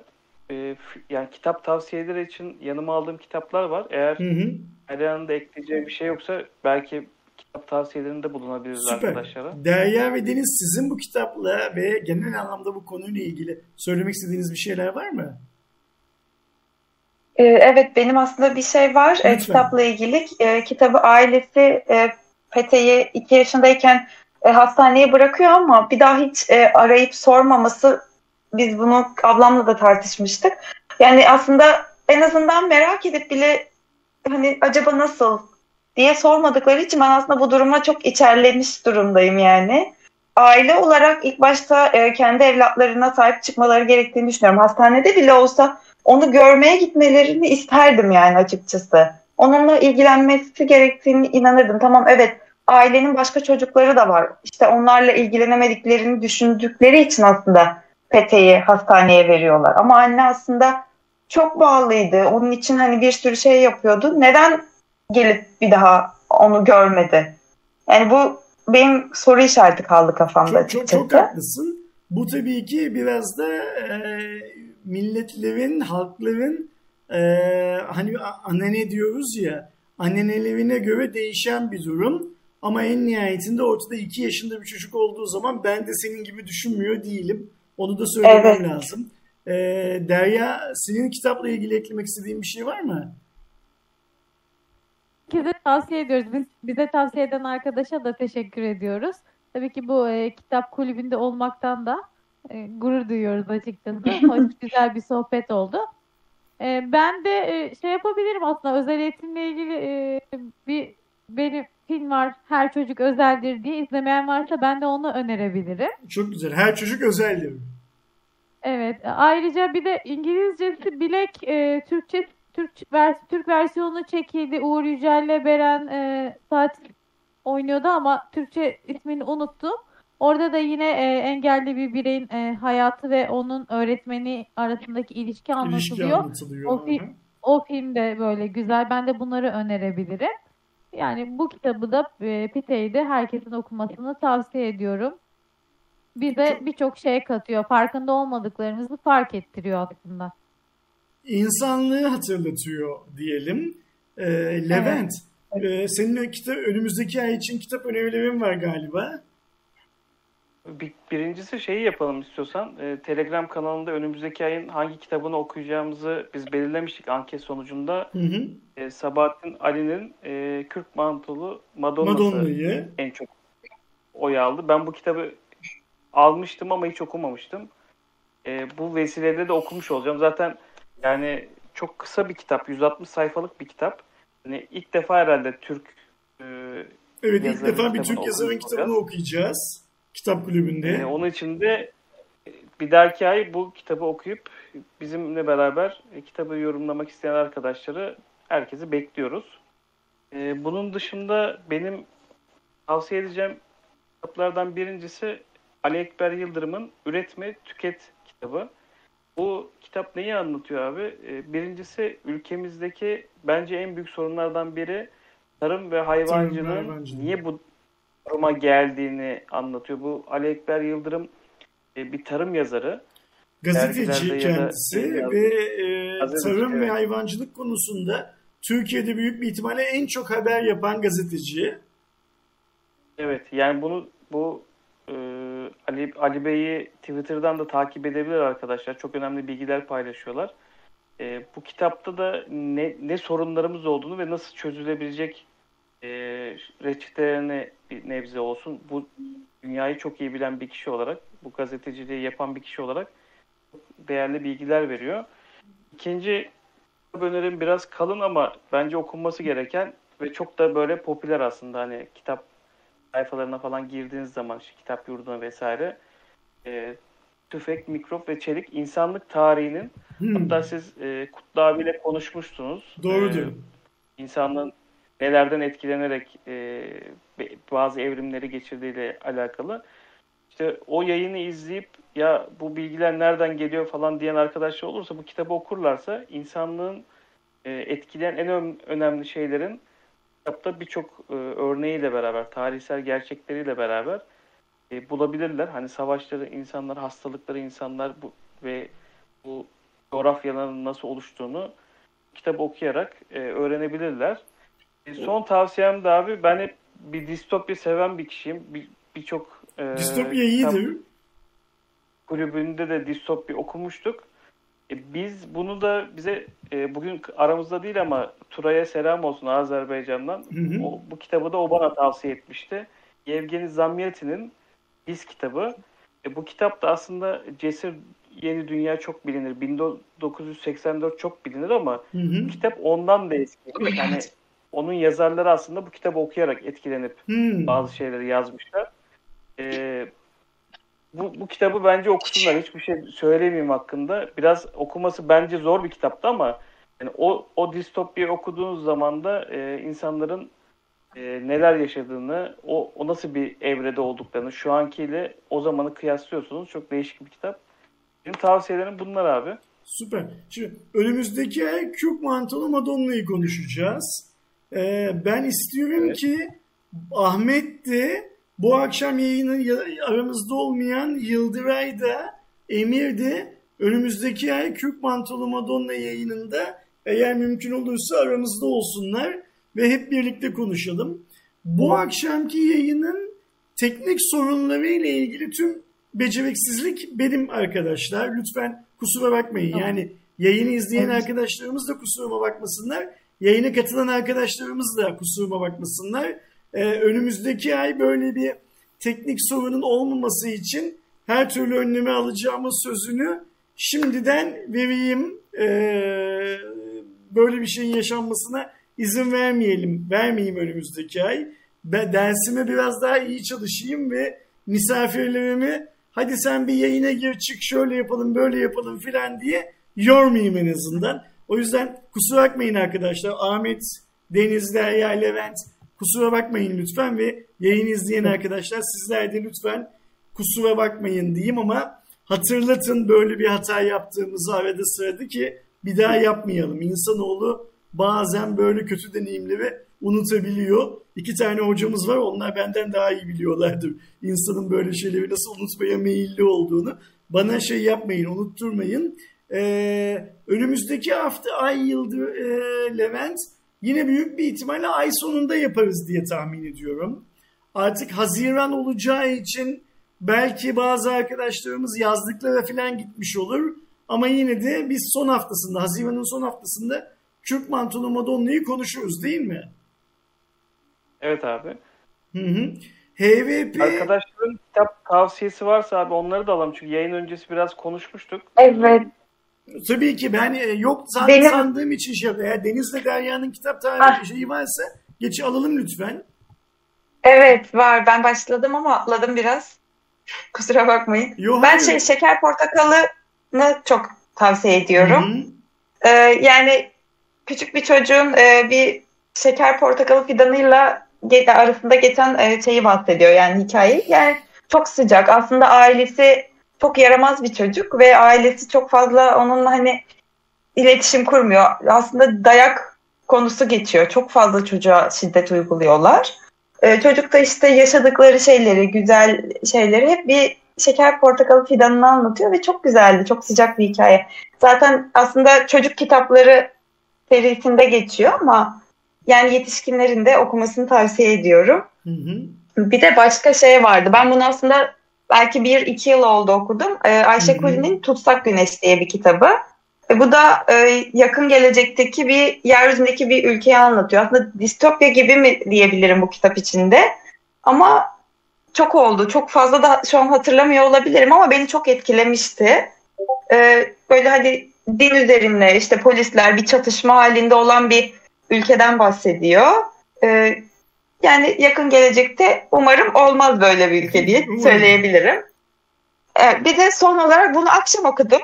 e, yani kitap tavsiyeleri için yanıma aldığım kitaplar var. Eğer. Alihan'ın da ekleyeceği bir şey yoksa belki kitap tavsiyelerinde bulunabiliriz Süper. arkadaşlara. Derya ve Deniz sizin bu kitapla ve genel anlamda bu konuyla ilgili söylemek istediğiniz bir şeyler var mı? Ee, Evet benim aslında bir şey var e, Lütfen. kitapla ilgili. E, kitabı ailesi e, Pete'yi 2 yaşındayken e, hastaneye bırakıyor ama bir daha hiç e, arayıp sormaması biz bunu ablamla da tartışmıştık. Yani aslında en azından merak edip bile hani acaba nasıl diye sormadıkları için ben aslında bu duruma çok içerlemiş durumdayım yani. Aile olarak ilk başta e, kendi evlatlarına sahip çıkmaları gerektiğini düşünüyorum. Hastanede bile olsa onu görmeye gitmelerini isterdim yani açıkçası. Onunla ilgilenmesi gerektiğini inanırdım. Tamam evet ailenin başka çocukları da var. İşte onlarla ilgilenemediklerini düşündükleri için aslında Pete'yi hastaneye veriyorlar. Ama anne aslında çok bağlıydı. Onun için hani bir sürü şey yapıyordu. Neden gelip bir daha onu görmedi? Yani bu benim soru işareti kaldı kafamda Çok, çok, açıkçası. çok haklısın. Bu tabii ki biraz da e, milletlerin, halkların e, hani anane diyoruz ya ananelerine göre değişen bir durum. Ama en nihayetinde ortada iki yaşında bir çocuk olduğu zaman ben de senin gibi düşünmüyor değilim. Onu da söylemem Evet. lazım. Ee, Derya senin kitapla ilgili eklemek istediğin bir şey var mı? Herkese tavsiye ediyoruz. Biz, bize tavsiye eden arkadaşa da teşekkür ediyoruz. Tabii ki bu e, kitap kulübünde olmaktan da e, gurur duyuyoruz açıkçası. Hoş, güzel bir sohbet oldu. E, ben de e, şey yapabilirim aslında özel eğitimle ilgili e, bir benim film var Her Çocuk Özeldir diye izlemeyen varsa ben de onu önerebilirim. Çok güzel. Her çocuk özeldir. Evet. Ayrıca bir de İngilizcesi Bilek e, Türkçe Türk vers Türk versiyonu çekildi. Uğur Yücel'le Beren e, saat oynuyordu ama Türkçe ismini unuttum. Orada da yine e, engelli bir bireyin e, hayatı ve onun öğretmeni arasındaki ilişki anlatılıyor. İlişki anlatılıyor. O, film, o film de böyle güzel. Ben de bunları önerebilirim. Yani bu kitabı da e, Pitey'i de herkesin okumasını tavsiye ediyorum. Bize birçok şey katıyor. Farkında olmadıklarımızı fark ettiriyor aslında. İnsanlığı hatırlatıyor diyelim. Ee, Levent, evet. e, senin kitap, önümüzdeki ay için kitap önerilerin var galiba. Bir, birincisi şeyi yapalım istiyorsan. E, Telegram kanalında önümüzdeki ayın hangi kitabını okuyacağımızı biz belirlemiştik anket sonucunda. Hı hı. E, Sabahattin Ali'nin e, Kürk Mantolu Madonna'sı Madonna'yı en çok oy aldı. Ben bu kitabı almıştım ama hiç okumamıştım. E, bu vesileyle de okumuş olacağım. Zaten yani çok kısa bir kitap. 160 sayfalık bir kitap. Yani ilk defa herhalde Türk e, Evet ilk defa bir Türk yazarın kitabını okuyacağız. Kitap kulübünde. E, onun için de bir dahaki ay bu kitabı okuyup bizimle beraber e, kitabı yorumlamak isteyen arkadaşları herkesi bekliyoruz. E, bunun dışında benim tavsiye edeceğim kitaplardan birincisi Ali Ekber Yıldırım'ın Üretme Tüket kitabı. Bu kitap neyi anlatıyor abi? Birincisi ülkemizdeki bence en büyük sorunlardan biri tarım ve hayvancılığın tarım niye bu duruma geldiğini anlatıyor. Bu Ali Ekber Yıldırım bir tarım yazarı. Gazeteci kendisi ve e, tarım evet. ve hayvancılık konusunda Türkiye'de büyük bir ihtimalle en çok haber yapan gazeteci. Evet yani bunu bu e, Ali, Ali Bey'i Twitter'dan da takip edebilir arkadaşlar. Çok önemli bilgiler paylaşıyorlar. E, bu kitapta da ne, ne sorunlarımız olduğunu ve nasıl çözülebilecek e, reçetelerini bir nebze olsun. Bu dünyayı çok iyi bilen bir kişi olarak, bu gazeteciliği yapan bir kişi olarak değerli bilgiler veriyor. İkinci önerim biraz kalın ama bence okunması gereken ve çok da böyle popüler aslında hani kitap sayfalarına falan girdiğiniz zaman işte kitap yurduna vesaire e, tüfek, mikrop ve çelik insanlık tarihinin hmm. hatta siz e, Kutlu abiyle konuşmuştunuz. Doğru diyor. E, insanlığın nelerden etkilenerek e, bazı evrimleri geçirdiğiyle alakalı. İşte o yayını izleyip ya bu bilgiler nereden geliyor falan diyen arkadaşlar olursa bu kitabı okurlarsa insanlığın e, etkileyen en önemli şeylerin kitapta birçok e, örneğiyle beraber, tarihsel gerçekleriyle beraber e, bulabilirler. Hani savaşları insanlar, hastalıkları insanlar bu, ve bu coğrafyaların nasıl oluştuğunu kitabı okuyarak e, öğrenebilirler. E, son tavsiyem de abi ben hep bir distopya seven bir kişiyim. Birçok bir e, distopya iyidir. Kulübünde de distopya okumuştuk. E, biz bunu da bize e, bugün aramızda değil ama Turay'a selam olsun Azerbaycan'dan. Hı hı. O, bu kitabı da o bana tavsiye etmişti. Yevgeni Zamyatin'in Biz kitabı. E, bu kitap da aslında Cesur Yeni Dünya çok bilinir. 1984 çok bilinir ama hı hı. kitap ondan da eski. Yani onun yazarları aslında bu kitabı okuyarak etkilenip hmm. bazı şeyleri yazmışlar. Bu, bu kitabı bence okusunlar. Hiçbir şey söylemeyeyim hakkında. Biraz okuması bence zor bir kitaptı ama yani o, o distopyayı okuduğunuz zaman da e, insanların e, neler yaşadığını, o, o nasıl bir evrede olduklarını şu ankiyle o zamanı kıyaslıyorsunuz. Çok değişik bir kitap. Benim tavsiyelerim bunlar abi. Süper. Şimdi önümüzdeki ay Mantolu Madonna'yı konuşacağız. Ee, ben istiyorum evet. ki Ahmet de bu akşam yayını aramızda olmayan Yıldıray da Emir de önümüzdeki ay Kürk Mantolu Madonna yayınında eğer mümkün olursa aramızda olsunlar ve hep birlikte konuşalım. Bu akşamki yayının teknik sorunları ile ilgili tüm beceriksizlik benim arkadaşlar. Lütfen kusura bakmayın. Tamam. Yani yayını izleyen Evet. arkadaşlarımız da kusuruma bakmasınlar. Yayına katılan arkadaşlarımız da kusuruma bakmasınlar. Ee, önümüzdeki ay böyle bir teknik sorunun olmaması için her türlü önlemi alacağımız sözünü şimdiden vereyim. Ee, böyle bir şeyin yaşanmasına izin vermeyelim. Vermeyeyim önümüzdeki ay. Ben dersime biraz daha iyi çalışayım ve misafirlerimi hadi sen bir yayına gir çık şöyle yapalım böyle yapalım filan diye yormayayım en azından. O yüzden kusura bakmayın arkadaşlar. Ahmet, Deniz, Derya, Levent kusura bakmayın lütfen ve yayın izleyen arkadaşlar sizler de lütfen kusura bakmayın diyeyim ama hatırlatın böyle bir hata yaptığımızı arada sırada ki bir daha yapmayalım. İnsanoğlu bazen böyle kötü deneyimleri unutabiliyor. İki tane hocamız var onlar benden daha iyi biliyorlardır. İnsanın böyle şeyleri nasıl unutmaya meyilli olduğunu. Bana şey yapmayın unutturmayın. Ee, önümüzdeki hafta ay yıldır e, Levent yine büyük bir ihtimalle ay sonunda yaparız diye tahmin ediyorum. Artık Haziran olacağı için belki bazı arkadaşlarımız yazlıklara falan gitmiş olur. Ama yine de biz son haftasında, Haziran'ın son haftasında Kürk Mantolu Madonna'yı konuşuruz değil mi? Evet abi. Hı hı. HVP Arkadaşların kitap tavsiyesi varsa abi onları da alalım. Çünkü yayın öncesi biraz konuşmuştuk. Evet. Tabii ki ben e, yok san- Benim- sandığım için şey yapıyorum. Eğer Deniz'le Derya'nın kitap tarihi Ah. şeyi varsa geç alalım lütfen. Evet var. Ben başladım ama atladım biraz. Kusura bakmayın. Yo, Ben hayır. şey şeker portakalını çok tavsiye ediyorum. Ee, yani küçük bir çocuğun e, bir şeker portakalı fidanıyla arasında geçen e, şeyi bahsediyor yani hikayeyi. Yani çok sıcak. Aslında ailesi çok yaramaz bir çocuk ve ailesi çok fazla onunla hani iletişim kurmuyor. Aslında dayak konusu geçiyor. Çok fazla çocuğa şiddet uyguluyorlar. Ee, çocuk da işte yaşadıkları şeyleri, güzel şeyleri hep bir şeker portakalı fidanını anlatıyor ve çok güzeldi. Çok sıcak bir hikaye. Zaten aslında çocuk kitapları serisinde geçiyor ama yani yetişkinlerin de okumasını tavsiye ediyorum. Hı hı. Bir de başka şey vardı. Ben bunu aslında belki bir iki yıl oldu okudum. Ee, Ayşe. Kuli'nin Tutsak Güneş diye bir kitabı. E, bu da e, yakın gelecekteki bir yeryüzündeki bir ülkeyi anlatıyor. Aslında distopya gibi mi diyebilirim bu kitap içinde. Ama çok oldu. Çok fazla da şu an hatırlamıyor olabilirim ama beni çok etkilemişti. Ee, böyle hani din üzerine işte polisler bir çatışma halinde olan bir ülkeden bahsediyor. Ee, yani yakın gelecekte umarım olmaz böyle bir ülke diye söyleyebilirim. Ee, bir de son olarak bunu akşam okudum.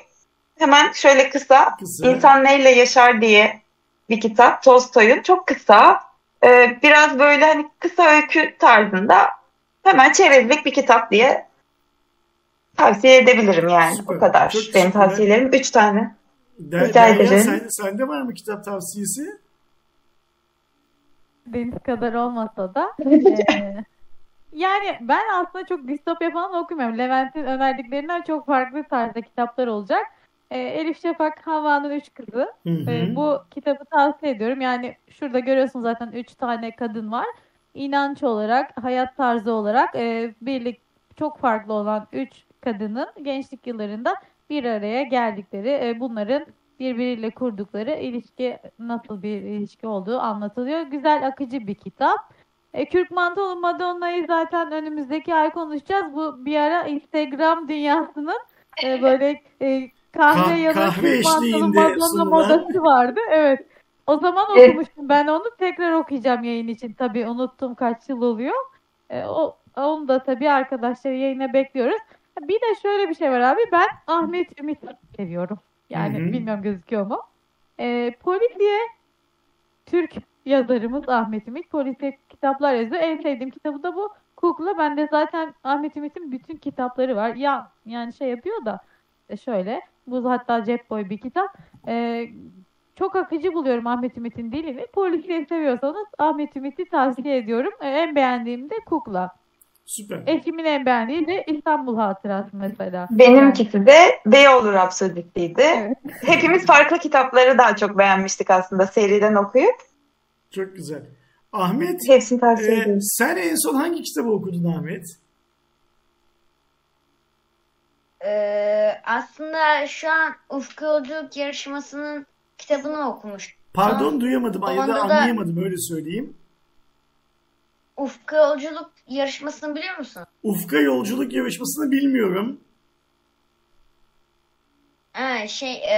Hemen şöyle kısa, Kısa. İnsan Neyle Yaşar diye bir kitap. Tolstoy'un çok kısa. Ee, biraz böyle hani kısa öykü tarzında hemen çerezlik bir kitap diye tavsiye edebilirim yani. Süper. O kadar. Çok Benim tavsiyelerim üç tane. Der, Rica ederim. sen, sende var mı kitap tavsiyesi? Deniz kadar olmasa da. eee, yani ben aslında çok distopya falan okumuyorum. Levent'in önerdiklerinden çok farklı tarzda kitaplar olacak. Eee, Elif Şafak Havva'nın Üç Kızı. Hı hı. Ee, bu kitabı tavsiye ediyorum. Yani şurada görüyorsunuz zaten üç tane kadın var. İnanç olarak, hayat tarzı olarak e, birlik çok farklı olan üç kadının gençlik yıllarında bir araya geldikleri, e, bunların birbiriyle kurdukları ilişki nasıl bir ilişki olduğu anlatılıyor. Güzel, akıcı bir kitap. E, Kürk Mantolu Madonna'yı zaten önümüzdeki ay konuşacağız. Bu bir ara Instagram dünyasının e, böyle e, kahve Kah- yanı kahve Kürk Mantolu Madonna sunulan. modası vardı. Evet. O zaman okumuştum ben onu. Tekrar okuyacağım yayın için. Tabii unuttum kaç yıl oluyor. E, o onu da tabii arkadaşlar yayına bekliyoruz. Bir de şöyle bir şey var abi. Ben Ahmet Ümit seviyorum. Yani Hı hı. bilmiyorum gözüküyor mu? E, polisiye Türk yazarımız Ahmet Ümit polisiye kitaplar yazıyor. En sevdiğim kitabı da bu. Kukla. Bende zaten Ahmet Ümit'in bütün kitapları var. Ya yani şey yapıyor da e, şöyle. Bu hatta cep boy bir kitap. E, çok akıcı buluyorum Ahmet Ümit'in dilini. Polisiye seviyorsanız Ahmet Ümit'i tavsiye ediyorum. E, en beğendiğim de Kukla. Süper. Eşimin en beğendiği de İstanbul Hatırası mesela. Benimkisi de Beyoğlu Rapsodisi'ydi. Evet. Hepimiz farklı kitapları daha çok beğenmiştik aslında seriden okuyup. Çok güzel. Ahmet, Hepsini tavsiye e, sen en son hangi kitabı okudun Ahmet? Ee, aslında şu an Ufku Yolculuk yarışmasının kitabını okumuş. Pardon duyamadım ya da- anlayamadım öyle söyleyeyim. Ufku Yolculuk yarışmasını biliyor musun? Ufka yolculuk yarışmasını bilmiyorum. Ha, şey e,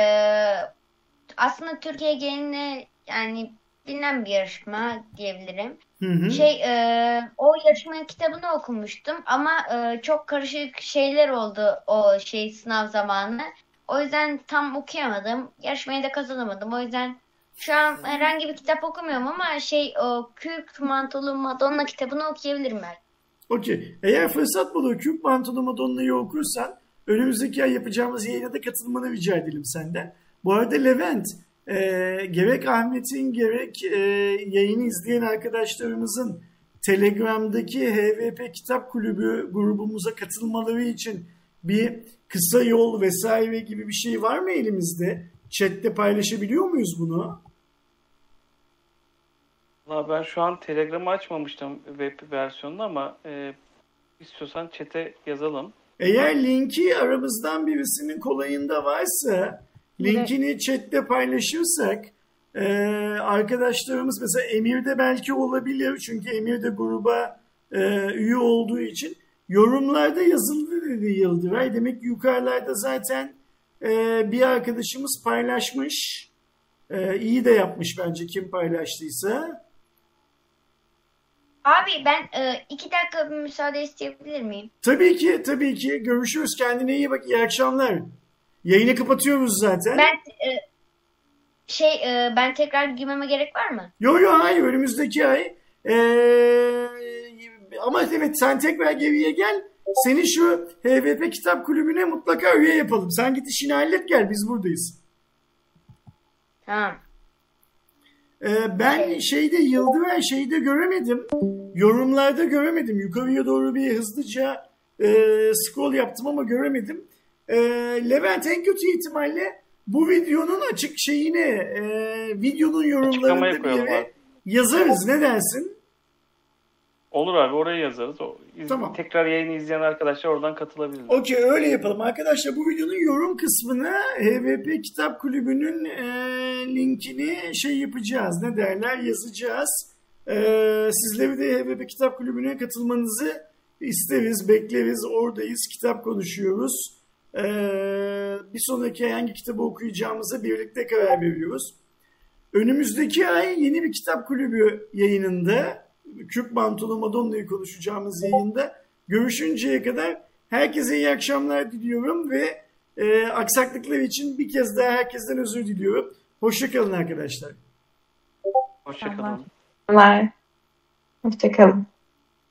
aslında Türkiye genelinde yani bilinen bir yarışma diyebilirim. Hı hı. Şey e, o yarışmanın kitabını okumuştum ama e, çok karışık şeyler oldu o şey sınav zamanı. O yüzden tam okuyamadım. Yarışmayı da kazanamadım. O yüzden şu an herhangi bir kitap okumuyorum ama şey o Kürk Mantolu Madonna kitabını okuyabilirim ben. Okey. Eğer fırsat bulur Kürt Pantolon Madonna'yı okursan önümüzdeki ay yapacağımız yayına da katılmanı rica edelim senden. Bu arada Levent, e, gerek Ahmet'in gerek e, yayını izleyen arkadaşlarımızın Telegram'daki HVP Kitap Kulübü grubumuza katılmaları için bir kısa yol vesaire gibi bir şey var mı elimizde? Chat'te paylaşabiliyor muyuz bunu? Valla ben şu an Telegram'ı açmamıştım web versiyonunu ama e, istiyorsan chat'e yazalım. Eğer linki aramızdan birisinin kolayında varsa linkini chatte paylaşırsak e, arkadaşlarımız mesela Emir'de belki olabilir çünkü Emir de gruba e, üye olduğu için yorumlarda yazıldı dedi Yıldıray. Demek yukarılarda zaten e, bir arkadaşımız paylaşmış. E, iyi de yapmış bence kim paylaştıysa. Abi ben e, iki dakika bir müsaade isteyebilir miyim? Tabii ki tabii ki görüşürüz kendine iyi bak iyi akşamlar. Yayını kapatıyoruz zaten. Ben e, şey e, ben tekrar girmeme gerek var mı? Yo yo hayır önümüzdeki ay. Ee, ama evet sen tekrar geriye gel. Seni şu HVP Kitap Kulübü'ne mutlaka üye yapalım. Sen git işini hallet gel biz buradayız. Tamam. Ee, ben şeyde Yıldıray şeyde göremedim. Yorumlarda göremedim. Yukarıya doğru bir hızlıca e, scroll yaptım ama göremedim. E, Levent en kötü ihtimalle bu videonun açık şeyine e, videonun yorumlarında bir yere abi. yazarız. Ne dersin? Olur abi oraya yazarız. İz- Tamam. Tekrar yayını izleyen arkadaşlar oradan katılabilir. Okey öyle yapalım. Arkadaşlar bu videonun yorum kısmına HVP Kitap Kulübü'nün e, linkini şey yapacağız. Ne derler yazacağız. E, sizleri de HVP Kitap Kulübü'ne katılmanızı isteriz, bekleriz. Oradayız, kitap konuşuyoruz. E, bir sonraki hangi kitabı okuyacağımıza birlikte karar veriyoruz. Önümüzdeki ay yeni bir kitap kulübü yayınında Kürk Mantolu Madonna'yı konuşacağımız yayında görüşünceye kadar herkese iyi akşamlar diliyorum ve e, aksaklıklar için bir kez daha herkesten özür diliyorum. Hoşçakalın arkadaşlar. Hoşçakalın. Var. Hoşçakalın.